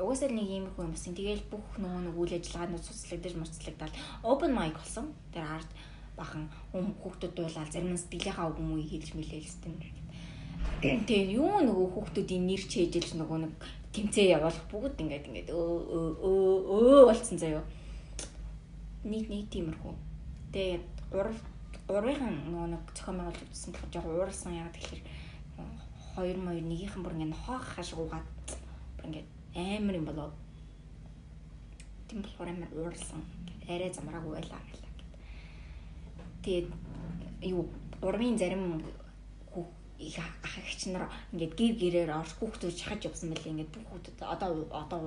Угаасаа нэг иймэрхүү юм болсон. Тэгээл бүх нөгөө нэг үйл ажиллагаанууд цуцлагдаж марцлагдаад open mic болсон. Тэр ард бахан хүм хүүхдүүд дуулаад зарим нь сэтгэлийнхаа юм уу хэлж мэлээлсэн. Тэгээ юу нөгөө хүүхдүүдийн нэр чэйжэлж нөгөө нэг тэмцээ явуулах бүгд ингээд ингээд өө өө өө болцсон заяо. Нэг нэг тиймэрхүү. Тэгээд гурав гурвынхан нөгөө нэг зохион байгуулалт үзсэн болохоор жоо уурсан яагаад тэгэхээр хоёр моёр нэгийнхэн бүр ингээд хоох хашиг угаад бүр ингээд амар юм болоо. Тийм болохоор амар уурсан. Арай замраагүй байлаа гэлээ. Тэгээд юу гурвын зарим их ах эгч нар ингээд гэр гэрээр орж хүүхдүүд шахаж явсан байлээ ингээд бүх хүүхдүүд одоо одоо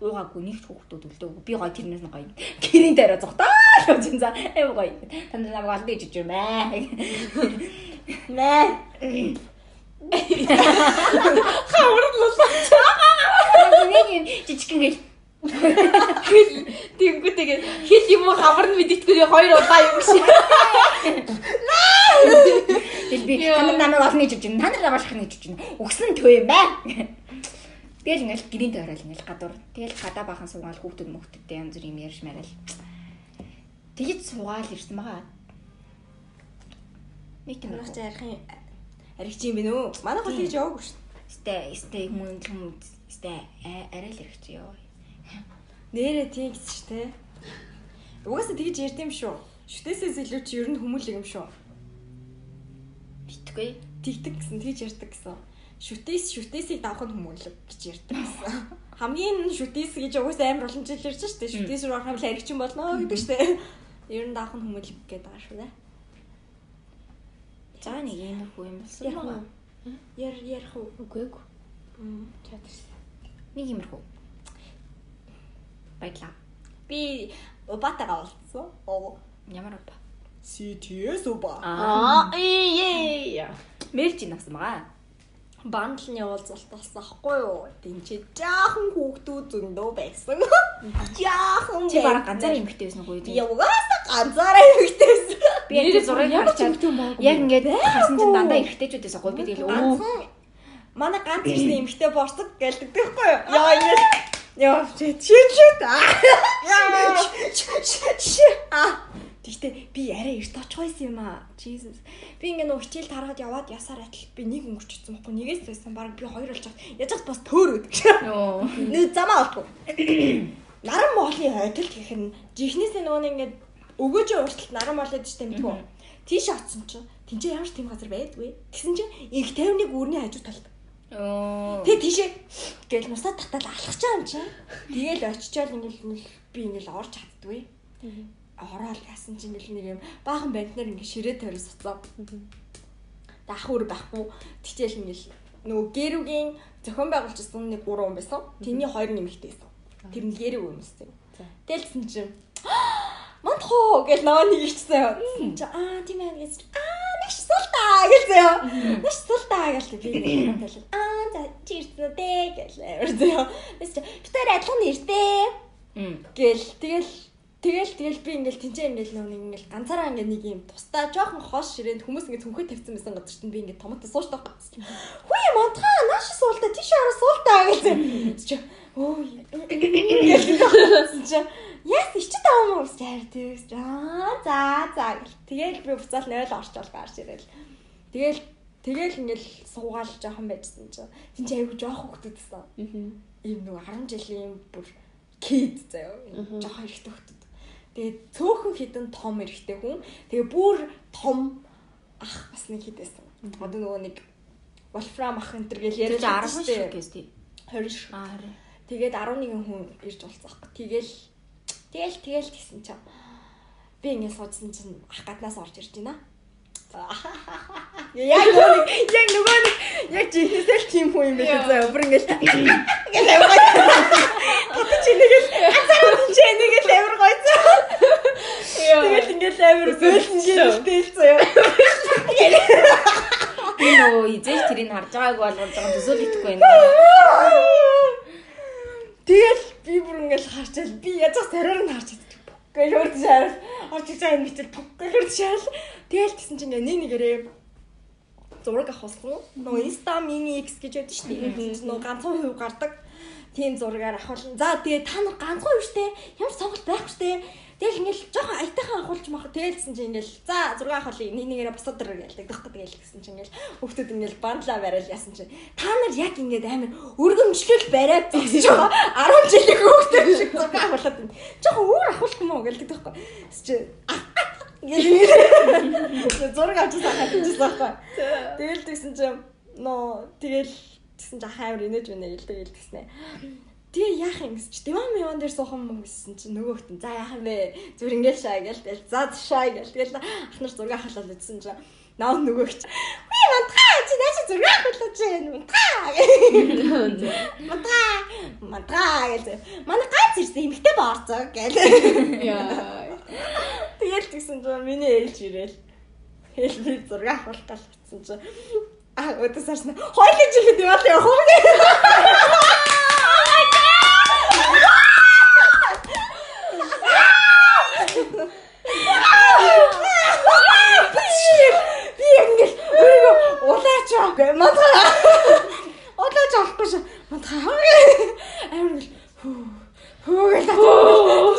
уугаагүй нэг ч хүүхдүүд өлдөөгүй би гоё тэрнээс нь гоё гэрийн дээрээ зогтоо гэж юм за. Эв гоё танд намайг аль дэж ижив мэ. Мэ хавар нэг юм жижигхэн гэл Тэнгүүтэйгээ хэл юм уу? Хавар нь мэдээдгүй хоёр удаа юм шиг. Тэгэл би танд намайг олно гэж байна. Та нар намайг шахна гэж байна. Өгсөн төө юм бай. Тэгэл ингээл гэрийн тойрол ингээл гадуур. Тэгэл гадаа бахан суугаал хүүхдүүд мөхтөдтэй янз бүр юм ярьж марал. Тэгэж суугаал ирсэн байгаа. Нэг юм Манайх ч ярих юм аригч юм бэ нөө. Манай гол хийж яваагүй шүү. Сте сте хүмүүс хүмүүс сте арай л хэрэгч ёо. Нэрээ тийм гэсэн ч те. Угаасаа тэгж ярьд юм шүү. Шүтээсээс илүү чи ер нь хүмүүлэг юм шүү. Битгүй. Тэгдэг гэсэн тэгж ярьдаг гэсэн. Шүтээс шүтээсийг давах нь хүмүүлэг гэж ярьдаг гэсэн. Хамгийн шүтээс гэж угаасаа амар олон жил ярьж штэ. Шүтээс рүү орох юм л аригчин болно гэдэг штэ. [LAUGHS] Ер нь давах нь хүмүүлэг гэдэг байгаа шүү дээ. За нэг юм хүү юм болсон. Ярих уу? Яр ярих? Үгүй ээ. Чадсан. Нэг юм хүү. Баярлаа. Би убатагаа болцсон. Оо. Ямар ба. CTS уба. Аа. ээ. Мэрж ин авсан байгаа. Бандлын уулзалт болсон аахгүй юу? Тинчээ жаахан хүүхдүүд зөндөө байсан. Жаахан. Чи бараг ганцаар эмхтэй байсан уу Би угаасаа ганцаараа эмэгтэйсэн. Би яг зургийг харчаад яг ингээд харсан чинь дандаа эргэжтэйчүүд байсан гоё би тэгэл өө манай ганц ирсэн эмэгтэй борцог гэлдэг байхгүй юу? Яа ингэ. Яа чи чи чи. Аа. Тэгтээ би арай эрт очих байсан юм аа. Jesus. Би ингээ нөө хичээл тарахад яваад ясаар атал би нэг өнгөрчихсөн байхгүй нэгээс байсан баг би хоёр болж хаад яаж бас төөр өдөг. Нэг замаа олдгоо. Наран моолын хойдол гэх нь жихнээсээ нөгөө нэг ингээд өгөөж уурталт наран моол гэдэг чинь мэдгүй. Тийш оцсон чинь тэнцээ ямар ч тийм газар байдгүй. Тэгсэн чинь их 51 үрний хажуу талд. Тэгээ тийшээ гэл нусаа татал алхаж байгаа юм чинь. Тэгээл очичоод ингээл ингээл би ингээл орж чаддгүй. Ороод яасан чинь ингээл нэг юм баахан банднаар ингээл ширээ тойроос уцаа. Тэгээ ах өөр байхгүй. Тэгтэл ингээл нөгөө гэрүүгийн зохион байгуулж ирсэн нэг 3 хүн байсан. Тэрний хоёр нэмэгтэй байсан. Тэр нь гэрүү байсан. Тэлсэн чинь Мантхоо гэж наваа нэг ичсэн. Аа тийм ээ гэж аа нэг суултаа гэлээ. Нэг суултаа гэж би нэг хэлээ. [CLEARS THROAT] Аа за чи ирсэн үү гэж ярьсан. Тэс чи битээр адилхан ирдээ. Гэл тэгэл Тэгэл тэгэл би ингээл тэнцээ ингээл нэг ингээл ганцаараа ингээл нэг юм тусдаа жоохон хоош ширээнд хүмүүс ингээд цүнхээ тавьсан байсан газар чинь би ингээд томото сууж таа. Хүй монтгаа нааш суултаа тийш хараа суултаа гэсэн. Чи өө чи яс ичи таа юм уу гэж ярьдээ. Аа за за гэл. Тэгэл би буцаал 0 орчоол гарч ирэл. Тэгэл тэгэл ингээл суугаал жоохон байжсан чинь. Тэнцээ айгу жоох хөвгдөд байсан. Аа. Ийм нөгөө 10 жилийн бүр кид заяа. Жохон хэрэгтэй хөвгдөд Тэгээд цөөхөн хідэн том эрэгтэй хүн. Тэгээ бүр том ах бас нэг хідээсэн. Одоо нөгөө нэг Wolfram ах энэ төр гэж яриад 10 шүү тий. 20 шүү. Аа 20. Тэгээд 11 хүн ирж уулзах. Тэгэл тэгэл тэгэл гэсэн чинь би ингэ суудсан чинь ах гаднаас орж ирж байна. [LAUGHS] Яг нөгөө яг нөгөө яг жинхэнэ л тийм хүн юм байх заа. Бүр ингэ [COUGHS] гэл аваа. [COUGHS] Хатаж ингээл ацаараа чи ингээл амар гойцоо. Тэгэл ингээл амар бэлэн гэлтэй заяа. Би нөгөө изэж тэрийг харж байгааг болгож байгаа төсөөл итгэхгүй байна. Тэгэл би бүр ингээл харчаал би язах сараар нь харж чаддаг. Гэл хурд шаарал. Орж байгаа юм битэл гэл хурд шаарал. Тэгэл тэгсэн чинь ингээ нэг нэгээрээ зураг авах болсон. Нөгөө Insta Mini X гэж байдаг шүү дээ. Нөгөө ганцхан хувь гардаг тийм зургаар авахлаа. За тэгээ та нар ганцхан штэ? Ямар сонголт байхгүй штэ? Тэгэл ингээл жоохон аятайхан авахулж мах тэгэлсэн чи ингээл за 6 авахлаа нэг нэгээрээ босоод дэр гэлдэг дахгүй тэгэл гэсэн чи ингээл хүүхдүүд ингээл бандлаа барайл яасан чи та нар яг ингээд амар өргөмжлөл бариад зогсож байгаа 10 жилийн хүүхдүүд шиг зураг авахлаа. Жоохон өөр авах юм уу гэлдэг дахгүй. Чи [LAUGHS] зураг авчихсан хатчихсан байхгүй. Тэгэл тэгсэн чи нөө тэгэл тэгсэн чи хаймар инээж байна гэлдэг гэлдэгснэ. Тэгээ яах юм гэж диван миван дээр суухан мөн гэсэн чи нөгөөхт нь за яах юм бэ? Зүр ингээл шаа гэл тэгэл за шаа гэл тэгэл ах нар зураг халаад үзсэн чи наа нөгөөгч би мантаа чи нааш зураг халаад чи мантаа мантаа мантаа гэл манай ганц ирсэн эмхтэй боорцоо гэл. Яа тэгэл тэгсэн чи миний ээлж ирээл хэл би зураг гал утсан чи а өдөөсарс хоёлын жилийн диван явах уу Би ингэж өөрийгөө улаач мантаа. Улаач авахгүй ш. Мантаа. Амар хүү. Хүү гэж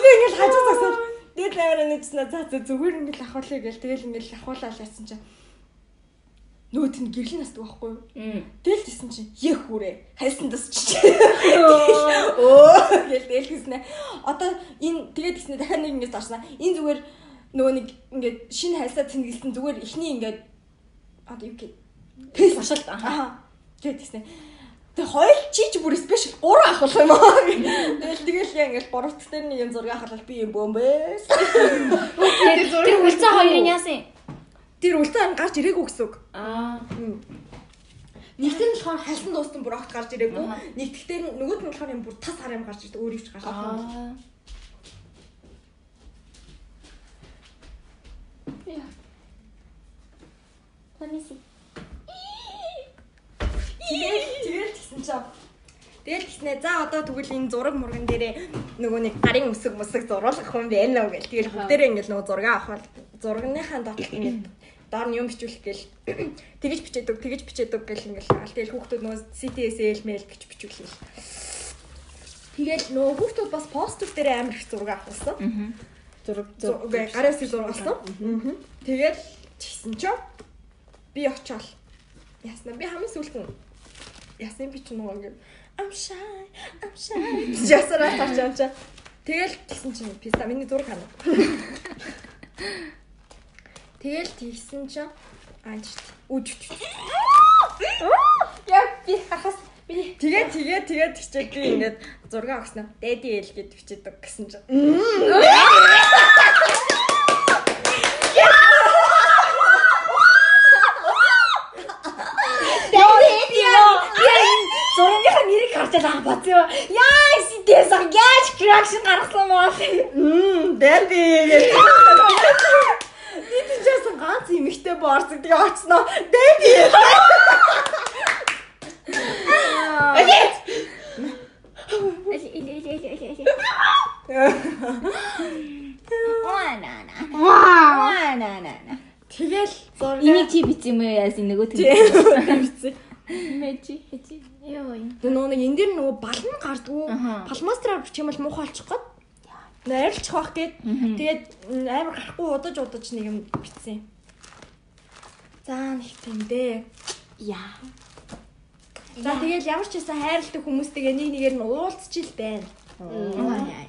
би ингэж хажуу засаад тэгэл амар нэгснэ за зүгээр ингэж ахуулъя гэл. Тэгэл ингэж ахуулаад яасан чинь нөгөөт нь гэрлийн настдаг байхгүй юу? Тэгэл тийсэн чинь ех хүрээ. Хайсан тасч. Өө гэл тэгэл хийснэ. Одоо энэ тэгээд тийснэ дахиад нэг ингэж зарснаа. Энэ зүгээр нөгөө нэг ингээд шинэ хайсаа тэнгэлсэн зүгээр ихний ингээд одоо юу гэх тест башалт аа тэгээд тийснэ. Тэг хоёул чи ч бүр спешиал 3 авах юм аа. Тэгэл тэгэл яа ингээд борогт дээр нэг юм зураг авахлаа би юм бөөмбөөс. Тэр үлцэн хоёрын яасан? Тэр үлцэн гарч ирээгүй гэсэн үг. Аа. Нэгт нь болохоор халсан дуустан бүр огт гарч ирээгүй. Нэгтгэхдээ нөгөөт нь болохоор юм бүр тас хар юм гарч ирдэг өөр юм ч гарч ирдэг. Аа. Яа. Let me see. Тэгэл тэгэл тэгсэн чинь Тэгэл тэгснэ за одоо тэгвэл энэ зураг мурган дээрээ нөгөө нэг гарын үсэг мусэг зуруулах хүн байна уу гэл тэгэл бүгдээрээ ингээл нөгөө зураг авах зурагныхаа дот ингээд доор нь юм бичүүлэх гээл [COUGHS] тэгэж бичээдэг тэгэж бичээдэг гэл ингээл хаал тэгэл хүүхдүүд нөгөө CTSL mail гэж бичүүлээ. Тэгэл нөгөө хүүхдүүд бас постэр дээр амар их зураг авахсан. Зураг Зураг үсэг зураг авсан. Тэгээд чигсэн ч би очиол ясна би хамгийн сүүлхэн ясна би ч нөгөө ингээд I'm shy I'm shy. Ясараа тачаан чаа тэгэл тэгсэн чинь писта миний зураг хана [LAUGHS] тэгэл тэгсэн чинь аач үж Яа би харахаас би Тэгээд тэгээд тэгээд тэгчээд би ингээд зураг авснаа. Дэди эл гэд бичээдэг гэсэн чинь. Зургийнхаа нэрийг байгаа бацгаа. Яа ситэс яаж кракшн гаргасан маа. Мм, дэди ганц эмэгтэй боорцог тэгээ очсноо. Дэди. Ваа на на. Ваа на на на. Тэгэл зураг Энийг чи бичсэн юм уу яасан нөгөө Тийм. тийм. Мэжи хэчи. Йоо юм. Тэгээ нөгөө нэг энэ дэр нөгөө балан гардггүй. Аха. Палмастраар бичих юм бол муухай олчих гээд Найрлчих واخ гээд. Тэгээд м, амар гарахгүй удаж удаж нэг юм битсэн. За нэг тийм дээ. яа. За тэгэл ямар ч байсан хайрладаг хүмүүстэйгээ нэг нэгээр нь уулзчих байна. Яа яа.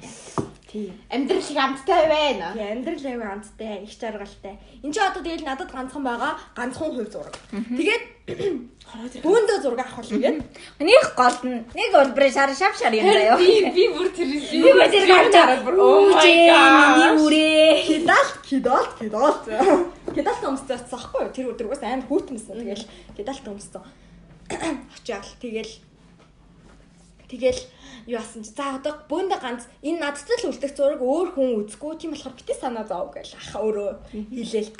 Тийм. Амьдрал их амттай байна. Тэгээ амьдрал аягүй ганцтай, их жаргалтай. Энд чи одоо тэгэл надад ганцхан байгаа, ганцхан хувь зураг. Тэгээд бөөндөө зураг авах бол ингээд Нэг гол нь нэг улбрын шар шав шар юм заяа. Би би бүр тэр Би бүр гарч байгаа. бүр god. Миний үрээ. кидалт, кидалт, кидалт. Кидалт өмссөн байхгүй юу? Тэр өдрөөс амар хүүтмсэн. Тэгэл кидалт өмссөн. Очиад тэгэл тэгэл юу асан чи за одоо бөөндө ганц энэ надтай л үлдэх зураг өөр хүн үзгүй тийм болохоор битээ санаа зов гэл ах өөрөө хэлээл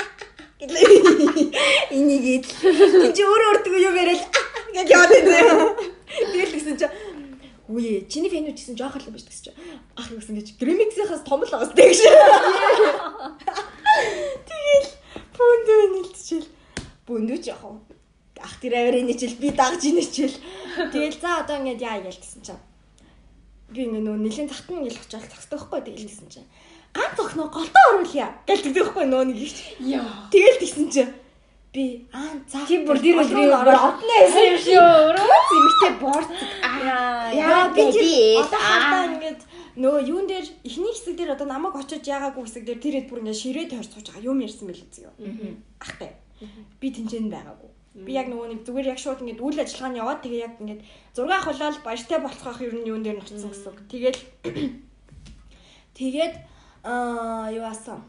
[LAUGHS] энийг ид энэ чи өөрөө өөртөө юу яриад гэж яваад байна. Тэгэл гэсэн чи Үе, чиний фэнүүд гэсэн жоох л биш гэсэн чи. Ах юу гэсэн гэж Grimix-ийнхаас том л байгаас тэгш. [LAUGHS] Тэгэл бүндөө нэлтчихэл. Бүндөө вэ? Ах тэр авирын ничэл би дагж инэчэл. Тэгэл за одоо ингэж яа ял гэсэн чинь. Би ингэ нөө нэлийн захтан ингээл очиад зогсдог байхгүй тэгэл гэсэн чинь. Ганц охноо голтоо оруулъя. Гэл тэгдэг байхгүй нөө нэг их. Яа. Тэгэл тэгсэн чинь би аа за Чи бүр голтоо өдрийн оруулаад одны эсрэг юм шүү. Зэмэгтэй борцог. Яа. Яа би тэр одоо хадаа ингээд нөгөө юун дээр эхний хэсэг дээр одоо намайг очиж яагаагүй хэсэг дээр тэр хэд бүр ингээд ширээ тойрч сууж байгаа юм ярьсан мэл үзье. Ахтай. Би тэнцэн байгаагүй. Би яг нөгөө нэг зүгээр яг шууд ингээд үйл ажиллагааны яваад тэгээ яг ингээд зураг авахлал баяртай болох ер нь юун дээр нь очсон гэсэн үг. Тэгэл [COUGHS] тэгээд аа юу асан.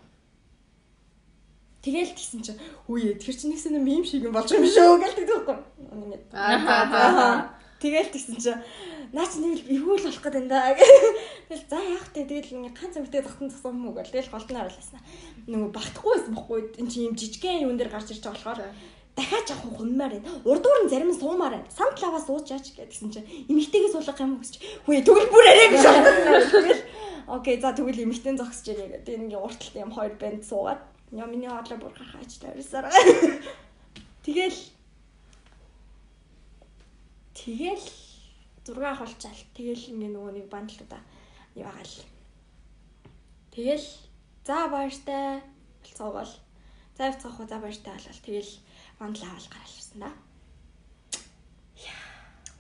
Тэгэл тэгсэн чинь үе тэр чинь нэгсэн мем шиг юм болж юм шүү гэлдэг байхгүй. Ингээд Аа. Тэгэл тэгсэн чинь наа чи нэг эвгүй л болох гэдэг даа. [LAUGHS] Тэгэл за яах вэ? Тэгэл ингээ ганц амттай зогтон зогсон юм уу гэл тэгэл голдны оруулаасна. Нөгөө багтахгүй байсан бохгүй. Энд чи юм жижигхэн юун дээр гарч ирж байгаа болохоор дахиад авах хунмаар байна. Урдуур нь зарим нь суумаар байна. Самт лаваа суучаач гэдгсэн чинь эмэгтэйгээ суулгах юм хүсч. Хөөе тэгвэл бүр арай гэж. Тэгэл окей за тэгвэл эмэгтэй зогсож ирээ гэдэг. Ингээ урталт юм хоёр банд суугаад. Яа миний хоолой бүр гаргаж тавьсаар. Тэгэл Тэгэл зураг авахулчаал. Тэгэл ингээ нөгөө нэг бандалтаа яваагаал. Тэгэл за баяртай болцоогоол. За явцгаах уу за баяртай болол. Тэгэл бандлаа авал гараал ирсэн да.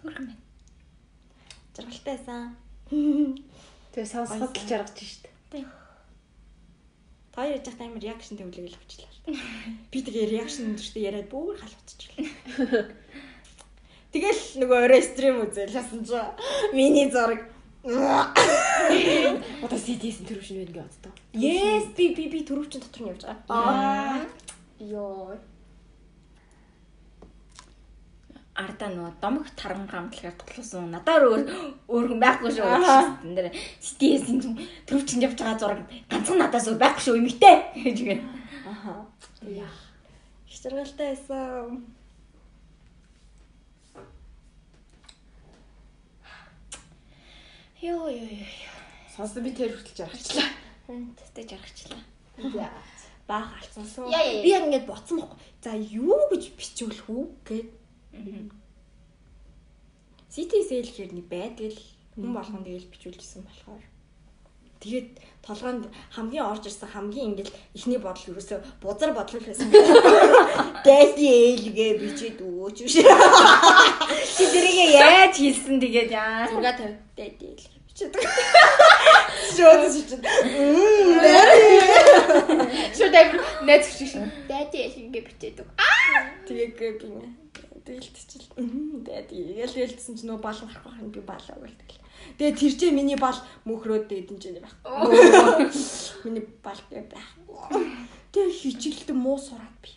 Хөрхөн байна. Жаргалтай байсан. Тэгээ сонсоход л жаргаж штт. Та яаж яхад амар реакшн төвлөгөл авчлаа шүү дээ. Би тэгээ реакшн өндөртөө яриад бүр халууччихлаа. Тэгэл нөгөө орой стрим үзэл хасан чи миний зураг Одоо CDS-ийн төрөв шинэ байна гэж боддог. Yes би би би төрөвчин дотор нь явж байгаа. Аа. Йоо. Арда нөө домог таран гамтлахаар тоглосон. Надаар өөр өөр хүн байхгүй шүү. Тэн дээр CDS юм төрөвчөнд явж байгаа зураг ганцхан надаас өөр байхгүй шүү эмэгтэй гэж үгүй. Аха. Яа. Их жаргалтай байсан. Йоо ёо ёо. Сонсон би тэр хүртэл жаргачлаа. Тэстэ жаргачлаа. За. Баах алцсан. Би яг ингэж бодсон байхгүй. За юу гэж бичүүлэх үү гэд. CTSL гэхэр нэг байдаг л хүн болгонд тэгэл бичүүлжсэн болохоор. Тэгээд толгойд хамгийн орж ирсэн хамгийн ингээл ихний бодол юусоо бузар бодол байсан. Дэти ээлгээ бичээд өгөөч биш. Чи тэрийг яаж хийсэн тэгээд яа. Зурга тавь дэти ээлгээ бичээд. Шууд бичээд. Шууд амир найз өгч шин. Дайти яшингээ бичээдэг. Тэгээд би Тэгэл чил. Тэгээд ял ялдсан чи нөгөө бал гарах байх нь би балаа тэгэл. Тэгээд тэр чинь миний бал мөхрөөд чинь байх. Миний бал байх. Тэгээд хичээлдээ муу сураад би.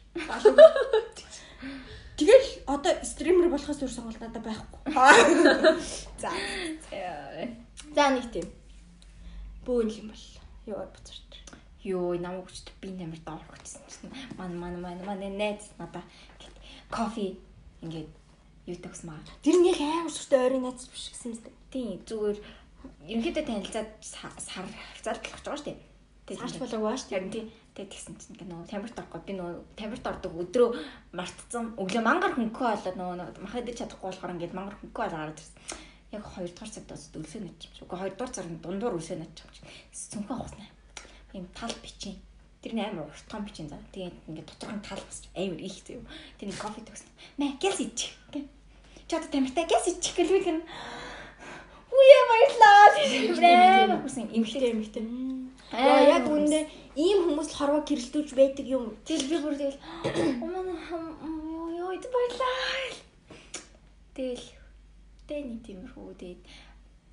Тэгэл одоо стример болохоос өөр сонголт надад байхгүй. За. За нэг тийм. Бөөн юм бол. Юу буцарч. Йоо, намайг хүчтэй би нэмэр доорох гэсэн чинь ман ман ман ман найз надаа кофе ингээд юу төгсмаа. Тэр нь яг амар сүртэй ойрын найз биш гэсэн юм зү. Тийм зүгээр ерөнхийдөө танилцаад сар хавцаад болох ч байгаа шүү дээ. Сарч болоогүй ба шүү дээ. Харин тийм тэгээд тэгсэн чинь нөгөө тамирт орохгүй би нөгөө тамирт ордог өдрөө мартцсан өглөө мангар хөнгөө болоод нөгөө махад идэж чадахгүй болохоор ингээд мангар хөнгөө болоод гараад ирсэн. Яг 2 дугаар цагт бас өлсөө начиж. Уга 2 дугаар цагт дундуур өлсөө начиж. Цүнхээ ухснаа. Ийм тал бичин. Тэр нь амар урт том бичин заа. Тэгээд ингээд доторх нь тал басч амар их зөө. Тэр нэг кофе төгсөн. Мэ гэл ич. Чи одоо тамиртай гэл ич гэл би гэн. Үе баярлаа. Брэм хүсэн эмхтэй эмхтэй. Аа яг үндэ ийм хүмүүс л хорвоо гэрэлтүүлж байдаг юм. Тэгэл би бүр тэгэл өмөн ёо ёо баярлаа. Тэгэл тэний тиймэрхүү тэгээд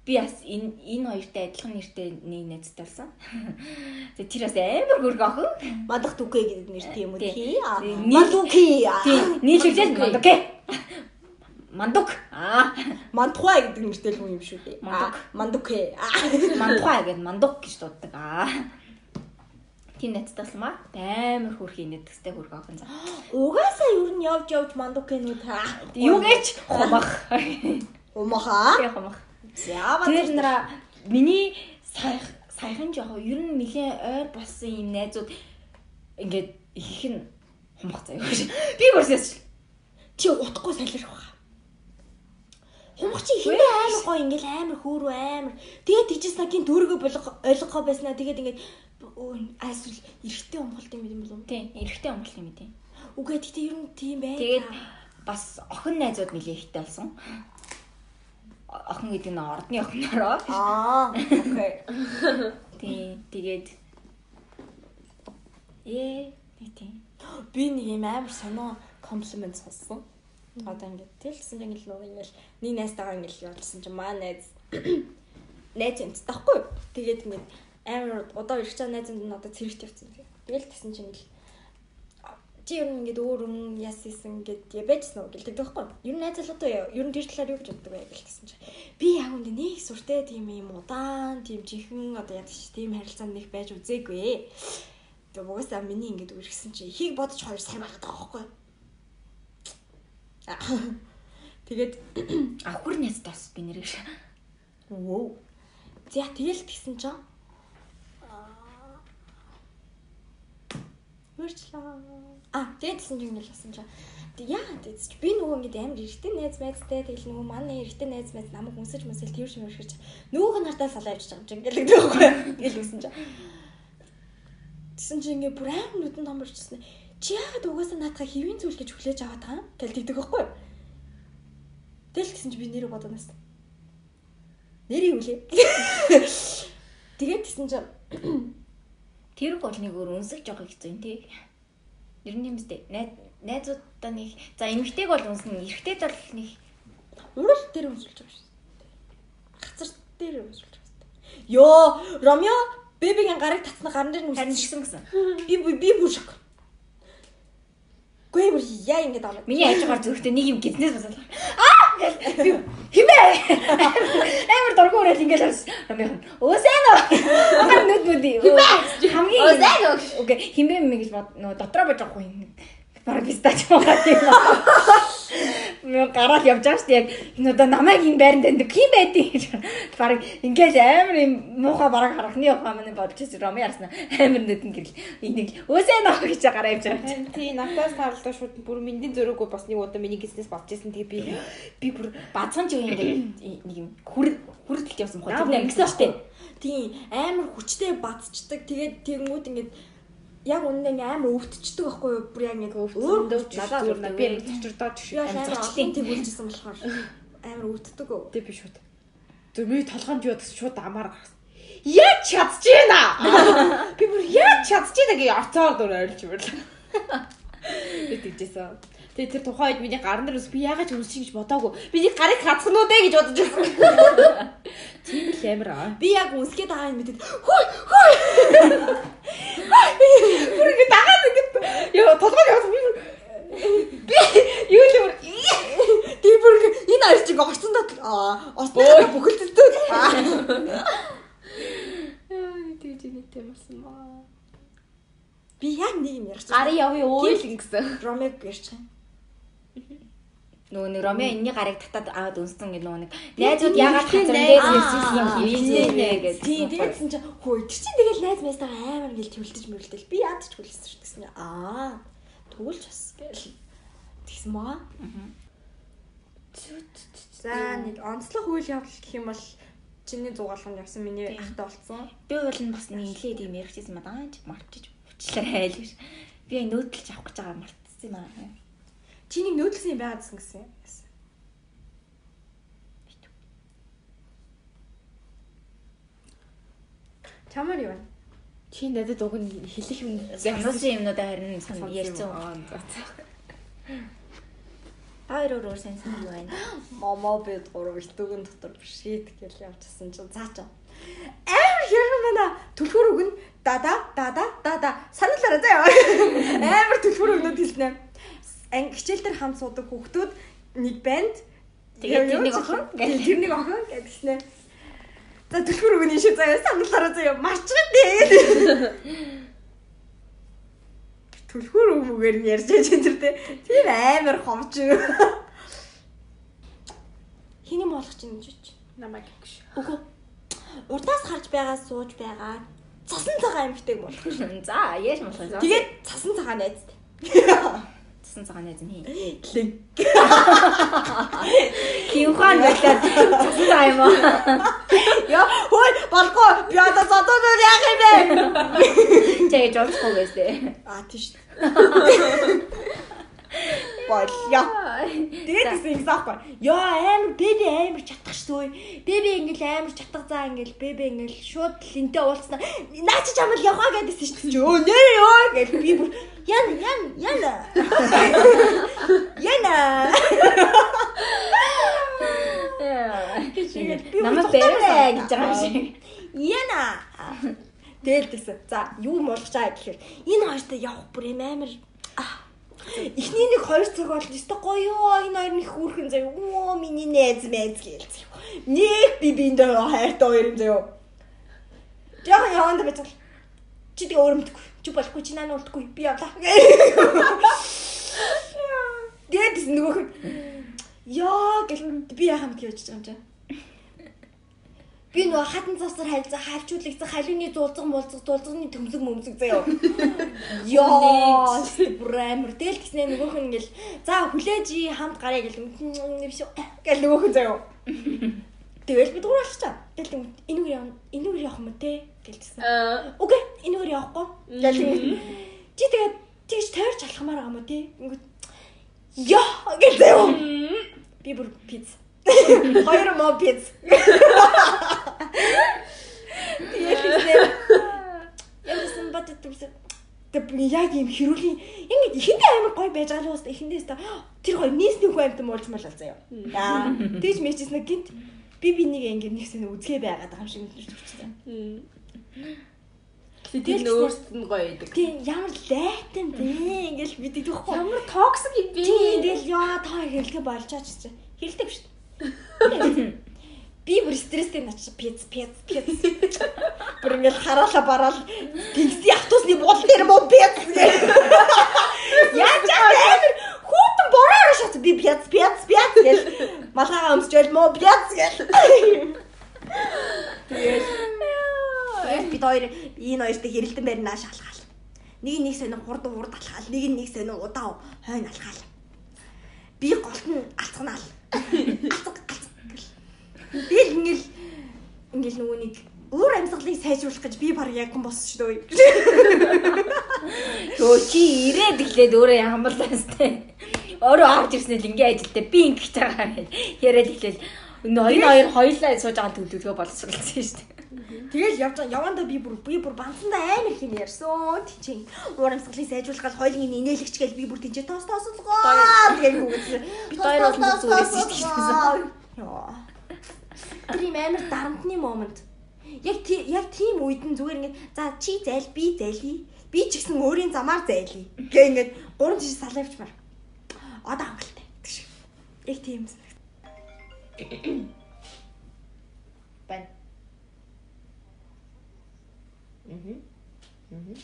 би бас энэ энэ хоёртой адилхан нэртэй нэг найзтай болсон. [LAUGHS] Тэгээ тэр бас амар хөрг охин. Мадах дүкэ гэдэг нэртэй юм уу тий? Мандуки. Тий. Нийлүүлээд мандуке. Мандук. Аа. Мантхуа гэдэг нэртэй хүн юм шүү дээ. Мандук. Мандуке. Мантхуа гэдэг мандук гэж дууддаг. Аа. Тийм найзтай болсон маа. Амар хөрхийн нэгдэстэй хөрг охин. [GASPS] Угаасаа юу нь явж явж мандукенууд хаа. Юу гэж хумах. Умаха. Тийм хумах. Тэр нара миний саях саяхан жоо ер нь нэлээ ойр болсон юм найзууд ингээд их нь хумх заяа. Би бүрсээс чи утахгүй салхирх баха. Хумх чи хинээ амар гоё ингээл амар хөөрөө амар. Тэгээд тийчээс нагийн дүүргөө ойлгохоо байснаа тэгээд ингээд айсвал эргэтэй умгалт юм юм болов. Тийм, эргэтэй умгалт юм тийм. Үгүй гэхдээ ер нь тийм бай. Тэгээд бас охин найзууд нэлээ ихтэй болсон охин гэдэг нь ордны охинороо. Аа, окей. Тий, тэгээд ээ, тий. Би нэг юм амар сонио комплимент сонссон. Одоо ингээд тэлсэн чинь ингээд нөгөө ингээд нэг найзтайгаа ингээд явуулсан чинь маа найз найз юм таахгүй. Тэгээд ингээд амар одоо ирэх чам найз нь одоо цэрэгт явцсан. Тэгэл тасан чинь ингээд чи ер нь ингээд өөр юм яасан ингээд байжсан уу гэлдэг байхгүй. Ер нь найзал одоо ер нь тэр талаар юу гэж боддог вэ гэлсэн чи. Би яг үндэ нэг сүртэй тийм юм удаан тийм жихэн одоо яадаг чи тийм харилцаанд нэг байж үзээгүй. Тэгээ угаасаа миний ингээд үргэлжсэн чи ихийг бодож хоёр сайн байгаад байгаа байхгүй. Тэгээд авхар найзтаас би нэрэж. Вөө. За тэгэл тэгсэн чинь Мөрчлээ. А, тэгсэн чинь ингээл басан чинь. Тэг яа чи би нөгөө ингээд амар эргэтэй найз найзтай тэгэл нөгөө манай эргэтэй найз найз намайг үнсэж мөсөл тэрш мөршгэж нөгөөх нь хартаа салаа явж байгаа юм чинь ингээл гэдэг байхгүй. Ингээл үсэн чинь. Тэгсэн чинь ингээд бүр амар нүдэн том борчихсон. Чи яагаад угаасаа наадхаа хэвийн зүйл гэж хүлээж аваад байгаа юм? Гэл тэгдэг байхгүй. Тэгэл тэгсэн чи би нэрээ бодоноос. Нэр юу лээ? [LAUGHS] Тэгээд тэгсэн чинь Тэр бол нэг өөр үнсэж байгаа хэцүү юм тий. Ер нь юм зү найзуудаа нэг за эмгтэйг бол үнсэн эрэгтэйд бол нэг урал дээр үнсүүлж байгаа шүү. Хацар дээр үнсүүлж байгаа. Йоо, Ромео бебигийн гарыг татсна гарын дээр харин үнсэлсэн. гэсэн. Би би бүр шок. Гүй бүр яа ингэж аваад. Миний ажгаар зүрхтээ нэг юм гизнээс басаад. Аа гэл би химээ. Амар дургуй өрөөл ингээл харсан. Ромео. Өөсөн оо. Агаар нүд нүд. Хамгийн Өөсөн оо. Окей, химээ мэ гэж бод нөө дотроо бож байгаа юм. Бараг пистач байгаа тийм. Мөн гараад явж байгаа шүү дээ. Яг энэ одоо намайг энэ байранд энэ хин байдیں۔ гэж. Бараг ингээл амар юм муухай бараг харахны яваа манай бодож ирсэн. Роми ярсна. Амар нүдэн гэрэл. Энийг өөсөн оо гэж гараа явж байгаа. Тий, надаас таарлаа шууд бүр миний зөрөөгөө бас нэг удаа миний гиснээс болж исэн. Тэгээ би би бүр бацхан ч юм ингээд нэг юм хүр хүрдэлт явсан бохоо. Тэр ангисан шүү дээ. Тийм амар хүчтэй бацчдаг. Тэгээд тэгэнгүүт ингэж яг үнэн ингээ амар өвдчихдөг байхгүй юу? Бүр яг нэг өөр надад зурна би амар олон тийм үлжсэн болохоор амар өвддөг өө. Тэ би шууд. Зөв би толгоонд юу гэсэн шууд амаар гарсан. Яаж чадчихэна? [LAUGHS] Би бүр яаж чадчихэна гэж орцоор дөр ойлж мөрлөө. [LAUGHS] Би тэгжсэн. Тэгээ тэр тухайн үед миний гарын дээр би яагаад ч үрсэж гэж бодоагүй. Миний гарыг хацсан уу дээ гэж бодож байсан. Тийм л амар аа. Би яг үнсгээд байгаа юм мэдээд хөөй хөөй. Бүр ингэ дагаад ингэ ёо толгой яваад би би юу л бүр Тийм бүр энэ хоёр чиг орсон дот аа орсон бүхэлдэлтэй. тэгж нэг тийм болсон маа. Би яг нэг юм ярьж Гарын явъя өөл гэсэн. Ромег ярьж байгаа. Нөгөө нэг Ромео энэний гарыг татаад аваад үнсэн гэх нөгөө нэг найзууд яагаад хацар дээд нэрсэн юм хийнэ гэж. Тийм тэгээдсэн чинь хөө тэр чинь тэгэл найз майстайгаа амар ингээл төвлөж мөрөлдөл. Би яад ч хүлээсэн шүү гэсэн. Аа тэгүүлж бас гэл. Тэгсэн маа. За нэг онцлог үйл явдал гэх юм бол чиний зугаалганд явсан миний ахтай болцсон. Би бол нь бас нэг нэлээд юм ярихчихсан маа дааж мартчих уучлаарай л гэж. Би нөөдөлж авах гэж байгаа мартсан юм аа. Чиний нөөдлсөн юм байгаад гэсэн гэсэн. Чамаар юу вэ? Чи надад уг нь хэлэх юм Сануулсан юмнуудаа харин сан ярьсан. Хоёр өөр өөр сайн сайн юу байна. [GASPS] Момо бид гурав итүүгэн дотор бишгэд гэж явчихсан чинь цаа чаа. Амар хэрэг байна. Түлхүүр өгн дада дада дада сануулаарай заяа. [LAUGHS] Амар түлхүүр өгнөд хэлнэ. Анги хичээл дээр хамт суудаг хүүхдүүд нэг банд Тэгээд тэрнийг охин гэл тэрнийг охин гэдгснэ. За түлхүүр өгнө шээ заяа сануулаарай заяа. Марчгаад дээ. [LAUGHS] Түлхүүр өгмөгээр нь ярьж байгаа чинь тэр. Тийм амар ховж. Хиний болгож ийн гэж. Намайг гэж. Үгүй. Урдаас харж байгаа сууж байгаа. Цасан цагаан амттай юм бол. [LAUGHS] За, яаж болох вэ? Тэгээд цасан цагаан найзтай. [LAUGHS] цасан цагаан найз нь хий. Лин. Хинхан байлаа. Цасан цагаан юм аа. Яа, хой балко би одоо задууд яах юм бэ? Чээ жолцох гэстэй. Аа тийш. Болё. Тэгээд гэсэн юм заахгүй. Яа амар бэби амар чатах шүү. Бэби ингээл амар чатах заа ингээл бэби ингээл шууд линтээ уулцсан. Наач чамд яваа гэдээсэн шүү дээ. Өө нэр ёо гэж би бүр ян ян яна. Яна. Намайг бэрээ гэж байгаа юм шиг. Яна. Тэгэл тэсэн. За, юу болгож байгаа гэхээр энэ хоёртой явах бүр амар. Эхний нэг 2 цаг бол өстой гоё энэ хоёр нэг хүүхэн заяа. Оо миний найз гээл заяа. Нэг би биндээ хайртай хоёр юм заяа. Яг яванд бол чи тэгээ өөрөмдөхгүй. Чи болохгүй чи наа үлдэхгүй. Би явлаа. Тэгээд нөгөөх нь яа гэл би яхаа мэт явж байгаа юм чинь. Би нөгөө хатан цавсар хайлзаа хавчуулагцсан халууны зулцсан мулцсан дулцны төмсөг мөмсөг заяа. Яа, бүр амар. Тэгэл гэснээр нөгөөх нь ингээл за хүлээж хамт гараа гэл биш гэл нөгөөх нь заяа. Тэгэл би дуур болчихаа. Тэгэл энүүр явна. Энүүр явах юм те гэлсэн. Окей, энүүр явахгүй. Гэл чи тэгээд тийж тойрч алхамаар байгаа юм те. Ингээд яа гэл заяа. Би бүр пиц. Хоёр моо пиц. Тэгээд Ямарсан бат төмс Тэг би яг юм хэрүүлийн ингэ ихэндээ амар гоё байж байгаа л уус ихэндээс та тэр гоё нийсний хүн амт муулж мал заяа. Яа. Тэгж мэжсэн гинт би би нэг ингэ нэг сэн үзгээ байгаад байгаа юм шиг мэдэрч төвчсөн. Тэр нь гоё байдаг. Тийм ямар лайтан бэ ингээл мэддэг тэгэхгүй. Ямар токсик юм бэ? Тийм тэгэл яа та хэлгээ болж байгаа ч чинь хэлдэг шүү. Би бүр стресстэй нач пиц пиц пиц. Бүр ингээл хараалаа бараал гинси автобусны буудал дээр муу пиц. Яаж амар хүүтэн бороо шат би пиц пиц пиц гэл малгайгаа өмсчээл муу пиц гэл. Тэгээд бид хоёр энэ хоёртой хэрэлдэн байр нааш алхаал. Нэг нэг сонин хурд хурд алхаал, нэг нэг сонин удаа хойно алхаал. Би голт нь алцганаал. Гэл. Тэгэл ингээл ингээл нөгөө нэг өөр амьсгалыг сайжруулах гэж би баг яг хүн болсон шүү дээ. Төө чи ирээд иглээд өөрөө ямарлаа сте. Өөрөө авч ирснээр ингээ ажилтаа би ингэж байгаа гэж яриад иглээл энэ хоёр хоёр хоёлаа сууж байгаа төлөвлөгөө боловсруулсан шүү дээ. Тэгэл явж явандаа би бүр би бүр банцандаа амар юм ярьсан. Тинчээ. Уур амьсгалыг сайжруулах гал хоёлын инээлэгч гэл би бүр тинчээ тоос тоосолгоо. Тэгээд хүүгэд. Би хоёр бол зүрээс шүү дээ. Яа. Тэр юм амар дарамтны момент. Яг яг тийм үед нь зүгээр ингээд за чи зайл би зайлий. Би ч гэсэн өөрийн замаар зайлий. Гэ ингээд гурван жишээ салаавчмаар. Одоо хангалттай. Тэгш. Яг тийм юм. Бань. Мгм. Мгм.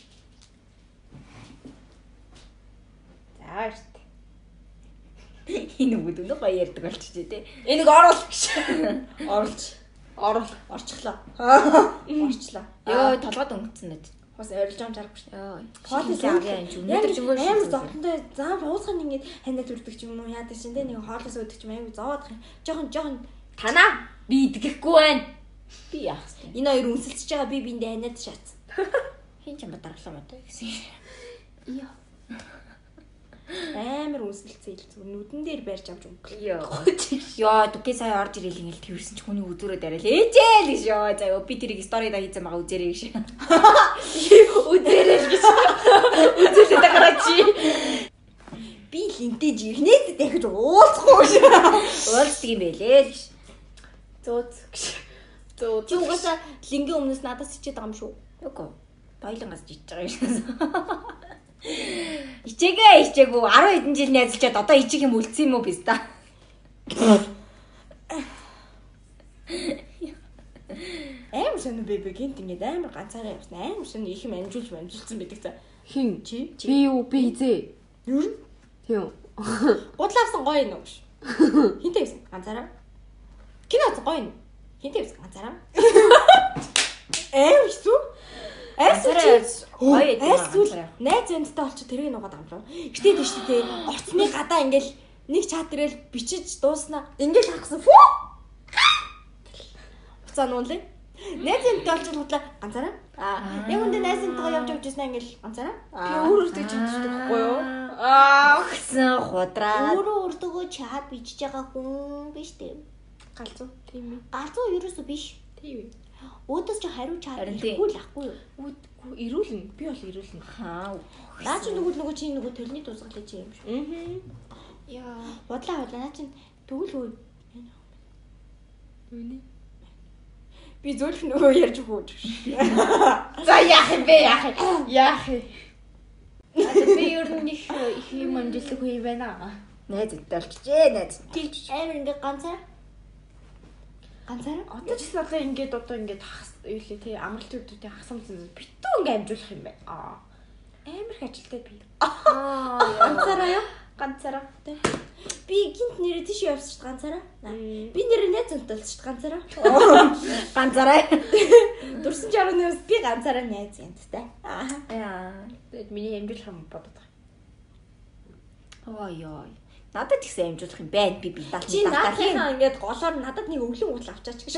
За дээ. Энэ үгд өнөө гоё ярьдаг болчих тий. Энийг оруул гэж. Оруулж. Орул. Орчихлоо. Орчлоо. [LAUGHS] Йоо толгойд өнгөцсөн нэт. Бас орилж байгаа юм жаргав шүү. Йоо. Хоолой авъя энэ ч өнөөдөр ч өнгөө амар зовтонтой зам уусгах ингээд ханаад үрдэг ч юм уу яадаг чинь тэ нэг хоолоос өөдөг ч юм аягүй зовоодах юм. Жохон жохон танаа би идэхгүй байна. Би яах вэ? энэ хоёр үнсэлцэж байгаа би биэндээ ханаад шаац. [LAUGHS] Хин ч юм даргалаа маа гэсэн. Йоо. Амар үнсэлцээ ил зүгээр нүдэн дээр барьж авч өнгө. Йоо. Дуки сая орж ирэл ингээл тэрсэн ч хүний өдөрөө дараал ээжээ л гэж ёо. За ёо би тэрийг стори да хийсэн байгаа үзэрэй гэж. [LAUGHS] Үзэрэй л гэж. Үзэлээ дагараач. Би линтэж ирнэ дахиж уулзахгүй гэж. Уулздаг юм байлээ л гэж. Зөөц гэж. Зөө. Чи угаасаа лингийн өмнөөс надаас ичээд байгаа юм шүү. Үгүй. Баялангаас ичж байгаа юм. Ичээгээ ичээгүй 10 хэдэн жил найзалчаад одоо ичих юм үлдсэн юм уу биз та? Амар сонио бэбэ гинт ингээд амар ганцаараа явсан. Амар сонио их юм амжуулж амжуулсан байдаг за. Хин Чи? би юу би хизээ. Юу? Тийм. Гудлаавсан гоё юм уу гэж. Хинтээ байсан ганцаараа. Киноц гоё юм. Хинтээ байсан ганцаараа. [LAUGHS] Эм шүү. Гоё яд. эс үл найз зэнтэй олч тэрийг нугаад амрав. Гэтэ тийш тээ орцны гадаа ингээл нэг чатрэл бичиж дууснаа ингээл хагсан фүү. Уцаа нуулээ. Найз зэнтэй олч худлаа ганцаараа. Аа яг үндэ найз зэнтэйгээ явж явж ирсэн ингээл ганцаараа. Би өөр өөртөө чимчдэг байхгүй юу? Аа Огсон худраа. өөрөө өөртөө чат бичиж байгаа хүн биш дээ. Галзуу. Тийм ээ. Галзуу ерөөсөө биш. Тийм ээ. Өөдөөс ч хариу бихгүй л ахгүй юу? Үгүй ирүүлнэ. Би бол ирүүлнэ. Хаа. Наа чи нөгөө нөгөө чи нөгөө төлний тусгалж чи юм шүү. Аа. Яа, бодлаа бодлаа наа чи тэгвэл үү. Үний. Би зөвлөх нөгөө ярьж өгөөж. [LAUGHS] За яах юм бэ яах юм? Яах юм? Би ер нь их их юм юм байна. Найз болчихжээ найз. Тийч амар ингээ ганцаараа. Ганцаараа? Одоо ч гэсэн одоо ингээд одоо ингээд хас юу лээ тий амралт үүдтэй хасам зэн битүү ингээд амжуулах юм байна. Аа. Амар их ажилтай би. Аа. Ганцаараа юу? Ганцаараа. Тий. Би гинт нэрээ тийш явсан шүү дээ ганцаараа. Би нэрээ найз зөнтөл шүү дээ ганцаараа. [LAUGHS] Ганцаараа. [LAUGHS] Дурсан жарганы би ганцаараа найз янттай. Аа. Яа. тэгээд миний амжуулах юм бодод байгаа. Ой ой. Надад ихсэн амжуулах юм байна. Би би даат Чи наадхаа ингээд голоор надад нэг өвлөн гутал авчаач [LAUGHS] гэж.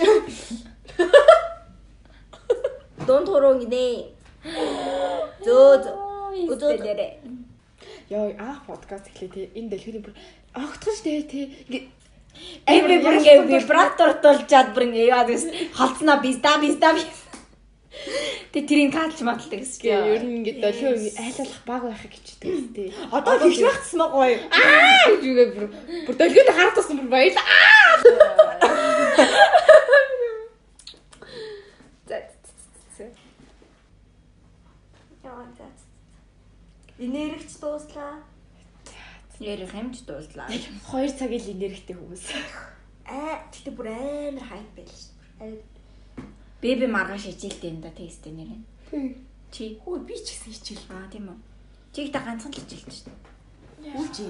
Дон туруу гинэ. Зөө зөө. Яа анх подкаст эхлэе тий энэ дэлхийн бүр огтхон штэ тий ингээд Эми бүр ингээ вибратор тулчаад бүр ингээ яа гэс холцноо биста биста би. Тэ тэрийн катлж матлдаг гэсэн Тэгээ чинь. ер нь ингээд долоо айлуулах баг байхыг хичдэг гэсэн тий. Одоо тэгш байхсан гоё. Аа гэж үгээ бүр бүр долгионд хараад тасан бүр. Яа за. Энергич дууслаа. Ярих юмч дууллаа. 2 цаг ил энергитэй хүмүүс. Аа тэгтээ бүр амар хайп байл шүү. Бэби маргааш хичээлтэй юм да тесттэй нэр. Чи. Хөө би ч гэсэн хичээл. Аа тийм үү. Чи ихтэй ганцхан л хичээлж шүү дээ. Үүжи.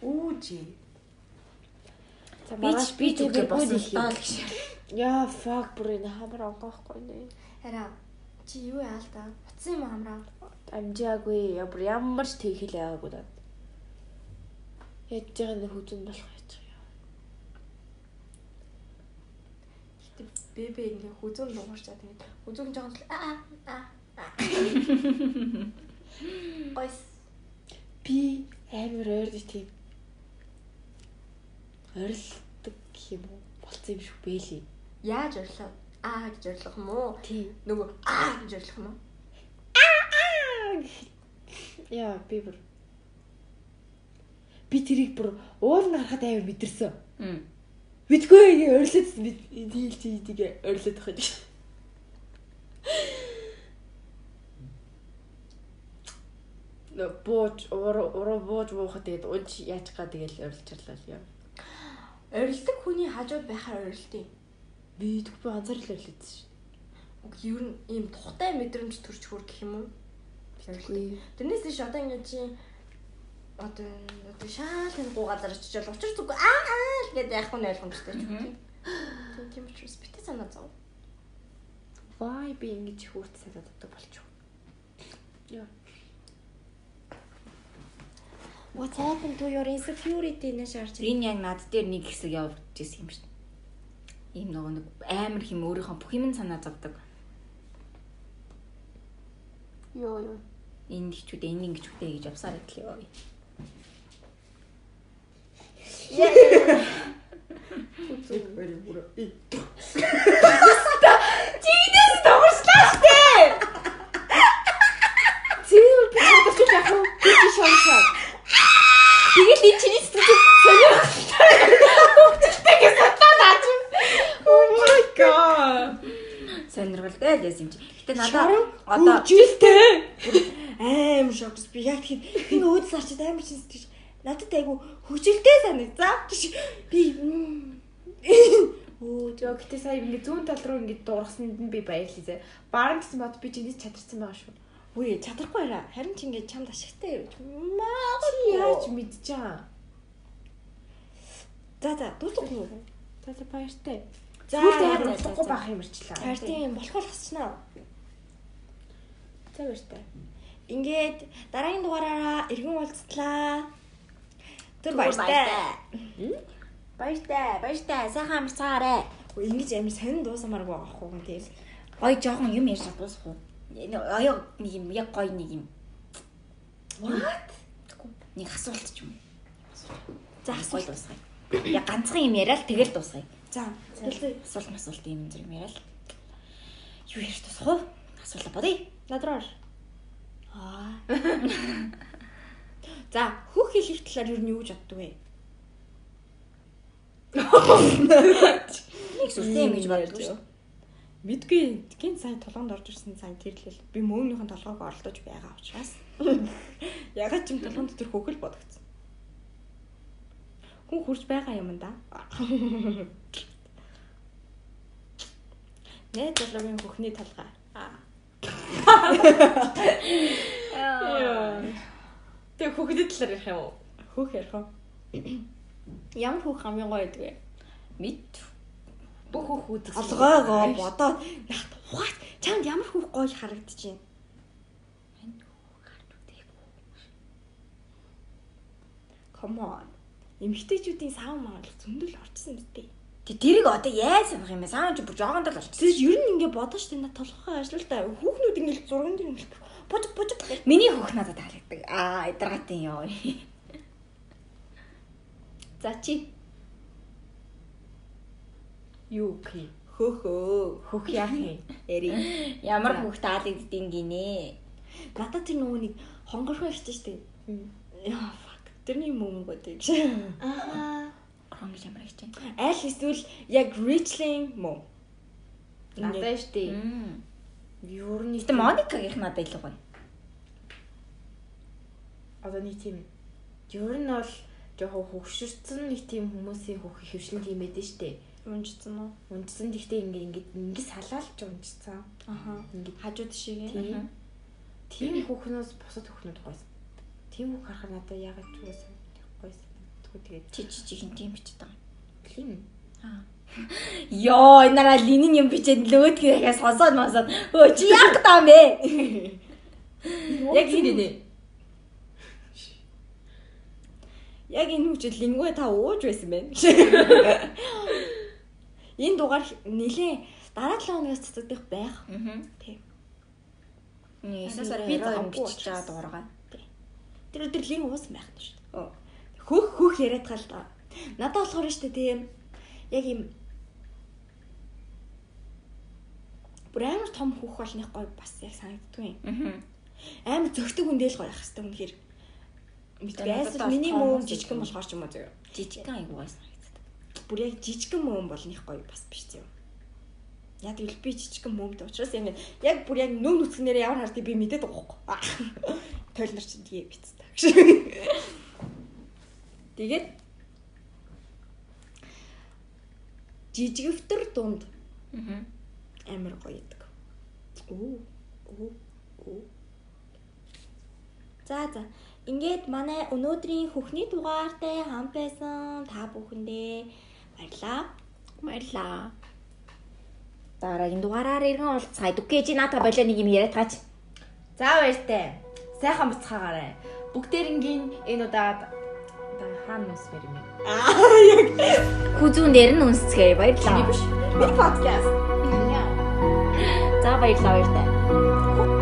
Үүжи. За Би ч би ч үгүй болсон л доо л гэж. Яа fuck бүр энэ хамар онгоохгүй нэ. Хараа. Чи юу яа л та? Утсан юм хамраа. Амжаагүй ямар ч тэг хэл яагаагүй даа. Яаж байгаа нэ хүзэн болох яаж байгаа. Гэтэ бэбэ ингээ хүзүүн дуурчаа тэгээд хүзүүн жоохон л аа аа аа. Ойс. Би амар ойр тийм ойрлдог гэх юм уу? Болцсон юм шиг бэлээ. Яаж орлоо? аа гэж ойлгох юм уу? Тийм. Нөгөө аа гэж ойлгох юм уу? Яа, би бүр би тэрийг бүр уул нарахад амар мэдэрсэн. Мэдгүй орилоод бид дийл тийдийг орилоод байгаа гэж. Нэ бууж уруу бууж буухад тэгээд унж тэгэл орилчрлаа л юм. Орилдог хүний хажууд байхаар орилдیں۔ Би тэггүй анзаарлаа орилдсон шүү. Уг ер нь ийм тухтай мэдрэмж төрж хөр гэх юм уу? Тэрнээс иш одоо ингэ чи одоо одоо шаал энэ гоо газар очиж л учир зүг аа аа л гэдэг яахгүй нь ойлгомжтой ч юм. Тийм тийм учраас битээ санаа зов. Вай би ингэж хүүрт санаад өгдөг болчих. Яа. What happened to your insecurity нэ шаарч. Энэ яг над дээр нэг хэсэг явж ирсэн юм дээ. Ийм нөгөө нэг амар хэм өөрийнхөө бүх юм санаа зовдөг. Йоо ёо. Энэ гिचүүдээ энэ гिचүүдээ гэж явсаар идлээ ёо. Зүгээр бүр. Чигнэс томорслаа штэ. Цэвэр би чадчих яах вэ? Би шоншоо. Тэгээд энэ чиний сэтгэл сонио. Oh my god. Сонирхолтой л байсан юм чи. Гэтэ надаа одоо жилтэй. Аим шокс би яг тийм энэ өөд сарчид амар шин сэтгэж надад айгу хүчилтэй санагцаа. Би Оо жоо гэтээ сая ингэ зүүн тал руу ингэ дуургасанд нь би баярлалаа. Баран гэсэн бод би чиний чадарсан байгаа шүү. үе чадахгүй арай. Харин ч ингэ чамд ашигтай явж. Чи Маа яаж мэдчихэе? За за дуулахгүй. За за баяртай. За за. байх юм ирчлээ. Харин тийм болох болчихсноо. За баяртай. Ингээд дараагийн дугаараараа эргэн уулзтлаа. Тэр баяртай. баяртай. Баяртай. Сайхан амарцаарай. Үгүй, Ингэж амар сонин дуусамааргүй байгаа хөө тэгэл. Гой жоохон юм ярьж дуусах уу? Оё нэг юм яг гой нэг юм. What? Нэг асуулт ч юм. За асуулт. дуусгая. Яг ганцхан юм яриад тэгэл дуусгая. За. Асуулт масуулт юм зэрэг яриад. Юу ярьж дуусах уу? Асуулаа бодъё. надраар. Аа. [LAUGHS] За, хөх хэлэх талаар юу юу гэж боддог вэ? Нэг юм гэж боддог шүү. Мэдгүй гин сайн толгонд орж ирсэн сайн тэрлэл. Би мөөнийхэн толгойг оролдож байгаа учраас. [LAUGHS] Ягаад ч юм толгойн дотор хөхөл бодогдсон. Хүн хурж байгаа юм да. Нэ толгойн хөхний толгой. [LAUGHS] Аа. Тэг хүүхдэд талаар ярих юм уу? Хөөх ярих уу? Ямар хөөх хамгийн гоё гэдэг вэ? Мэд. Бүх хүүхдүүд Толгойгоо бодоод нахт what? Чамд ямар хөөх гоё харагдчихэв? Come on. Эмэгтэйчүүдийн сав маал зөндөл орчихсон биз дээ. Тэг тэрийг одоо яаж санах юм бэ? Саан ч бүр жоогонд л болчихсон. Тэгээс ер нь ингэ бодож штэ на толгой ажиллал та хүүхнүүд ингэ зурган дээр ингэ бож бож. Миний хөх надад таалагддаг. Аа, эдэргатын ёо. За чи юу гэх хөөхөө хөх яах юм? эри. Ямар хөх таалагддгийг гинэ. Надад тэр нөгөө нэг хонгорхон ирж штэ. Яа fuck. Тэрний юм гэдэг гэж. Аа. Гэж ямар чинь. Аль эсвэл яг Richling мөн. Надад штэ. Мм. Юу нэг Гэтэ Моникагийнх надад илүү гоё. одоо нэг тийм ер нь бол жоохон хөвгшөрцөн нэг тийм хүмүүсийн хөх хөвшин тийм байдэн штэ. Унжсан уу? Унтсан гэхдээ ингээ ингээ ингээ салаалж унтсан. Аха. Ингээ Хажууд шиг тийм. юм. Тийм хөхнөөс бусад хөхнүүд гойсон. Тийм хөх харахад надад ягаад ч үгүй гойсон. Тэгвэл тэгээд Чи чи чи хин тийм байгаа. тийм. Йоо, энэ нараа линийн юм бичээд лөөдгөө дахиад сонсоод масаад. Өө чи яг таам бэ? Яг энэ Яг энэ хүчил лингвэ та ууж байсан байна. Энэ дугаар нилээ дараа 7 хоногоос цацагдах байх. Аа. Тийм. Нэг Би 9 сарын хэрэг завгүй бичиж байгаа учраас. дуурайгаа. Тэр өдөр линг уусан байх нь шүү дээ. Хөх хөх яриад гал та. Надад болохоор шүү дээ тийм яг юм бүр амар том хүүх болных гоё бас яг санагддгүй юм. Аа. Амар зөгтөг хүндэл гоё ах хэвээр үнэхээр. Надад миний жижигхэн юм. болохоор ч юм уу зөө. Жижигхан айгуу бас санагддаг. Бүр яг жижигхэн мөн болных гоё бас биш зөө. Яг л би жижигхэн мөмд учраас юм яг бүр яг нүм нүцгнээр ямар хардыг би мэдээд байгаа байхгүй. [LAUGHS] Тойлнор чинь тэгээ бицтэй. [LAUGHS] Тэгээд жижигвтер дунд амар гоё идэг. Оо. Оо. Оо. За за. Ингээд манай өнөөдрийн хүүхний дугаартай хамт байсан та бүхэндээ баярлаа. Баярлаа. Дараагийн дугаараар иргэн уулзцай. Дүкэж наата болоо нэг юм яриад гаач. За баяртай. Сайхан буцхаагаарай. Бүгдээрингийн энэ удаад хаана нүсмэр юм бэ? Хүзүүн дээр нь үнсцгээе. Баярлаа. Би подкаст. За баярлаа баяртай.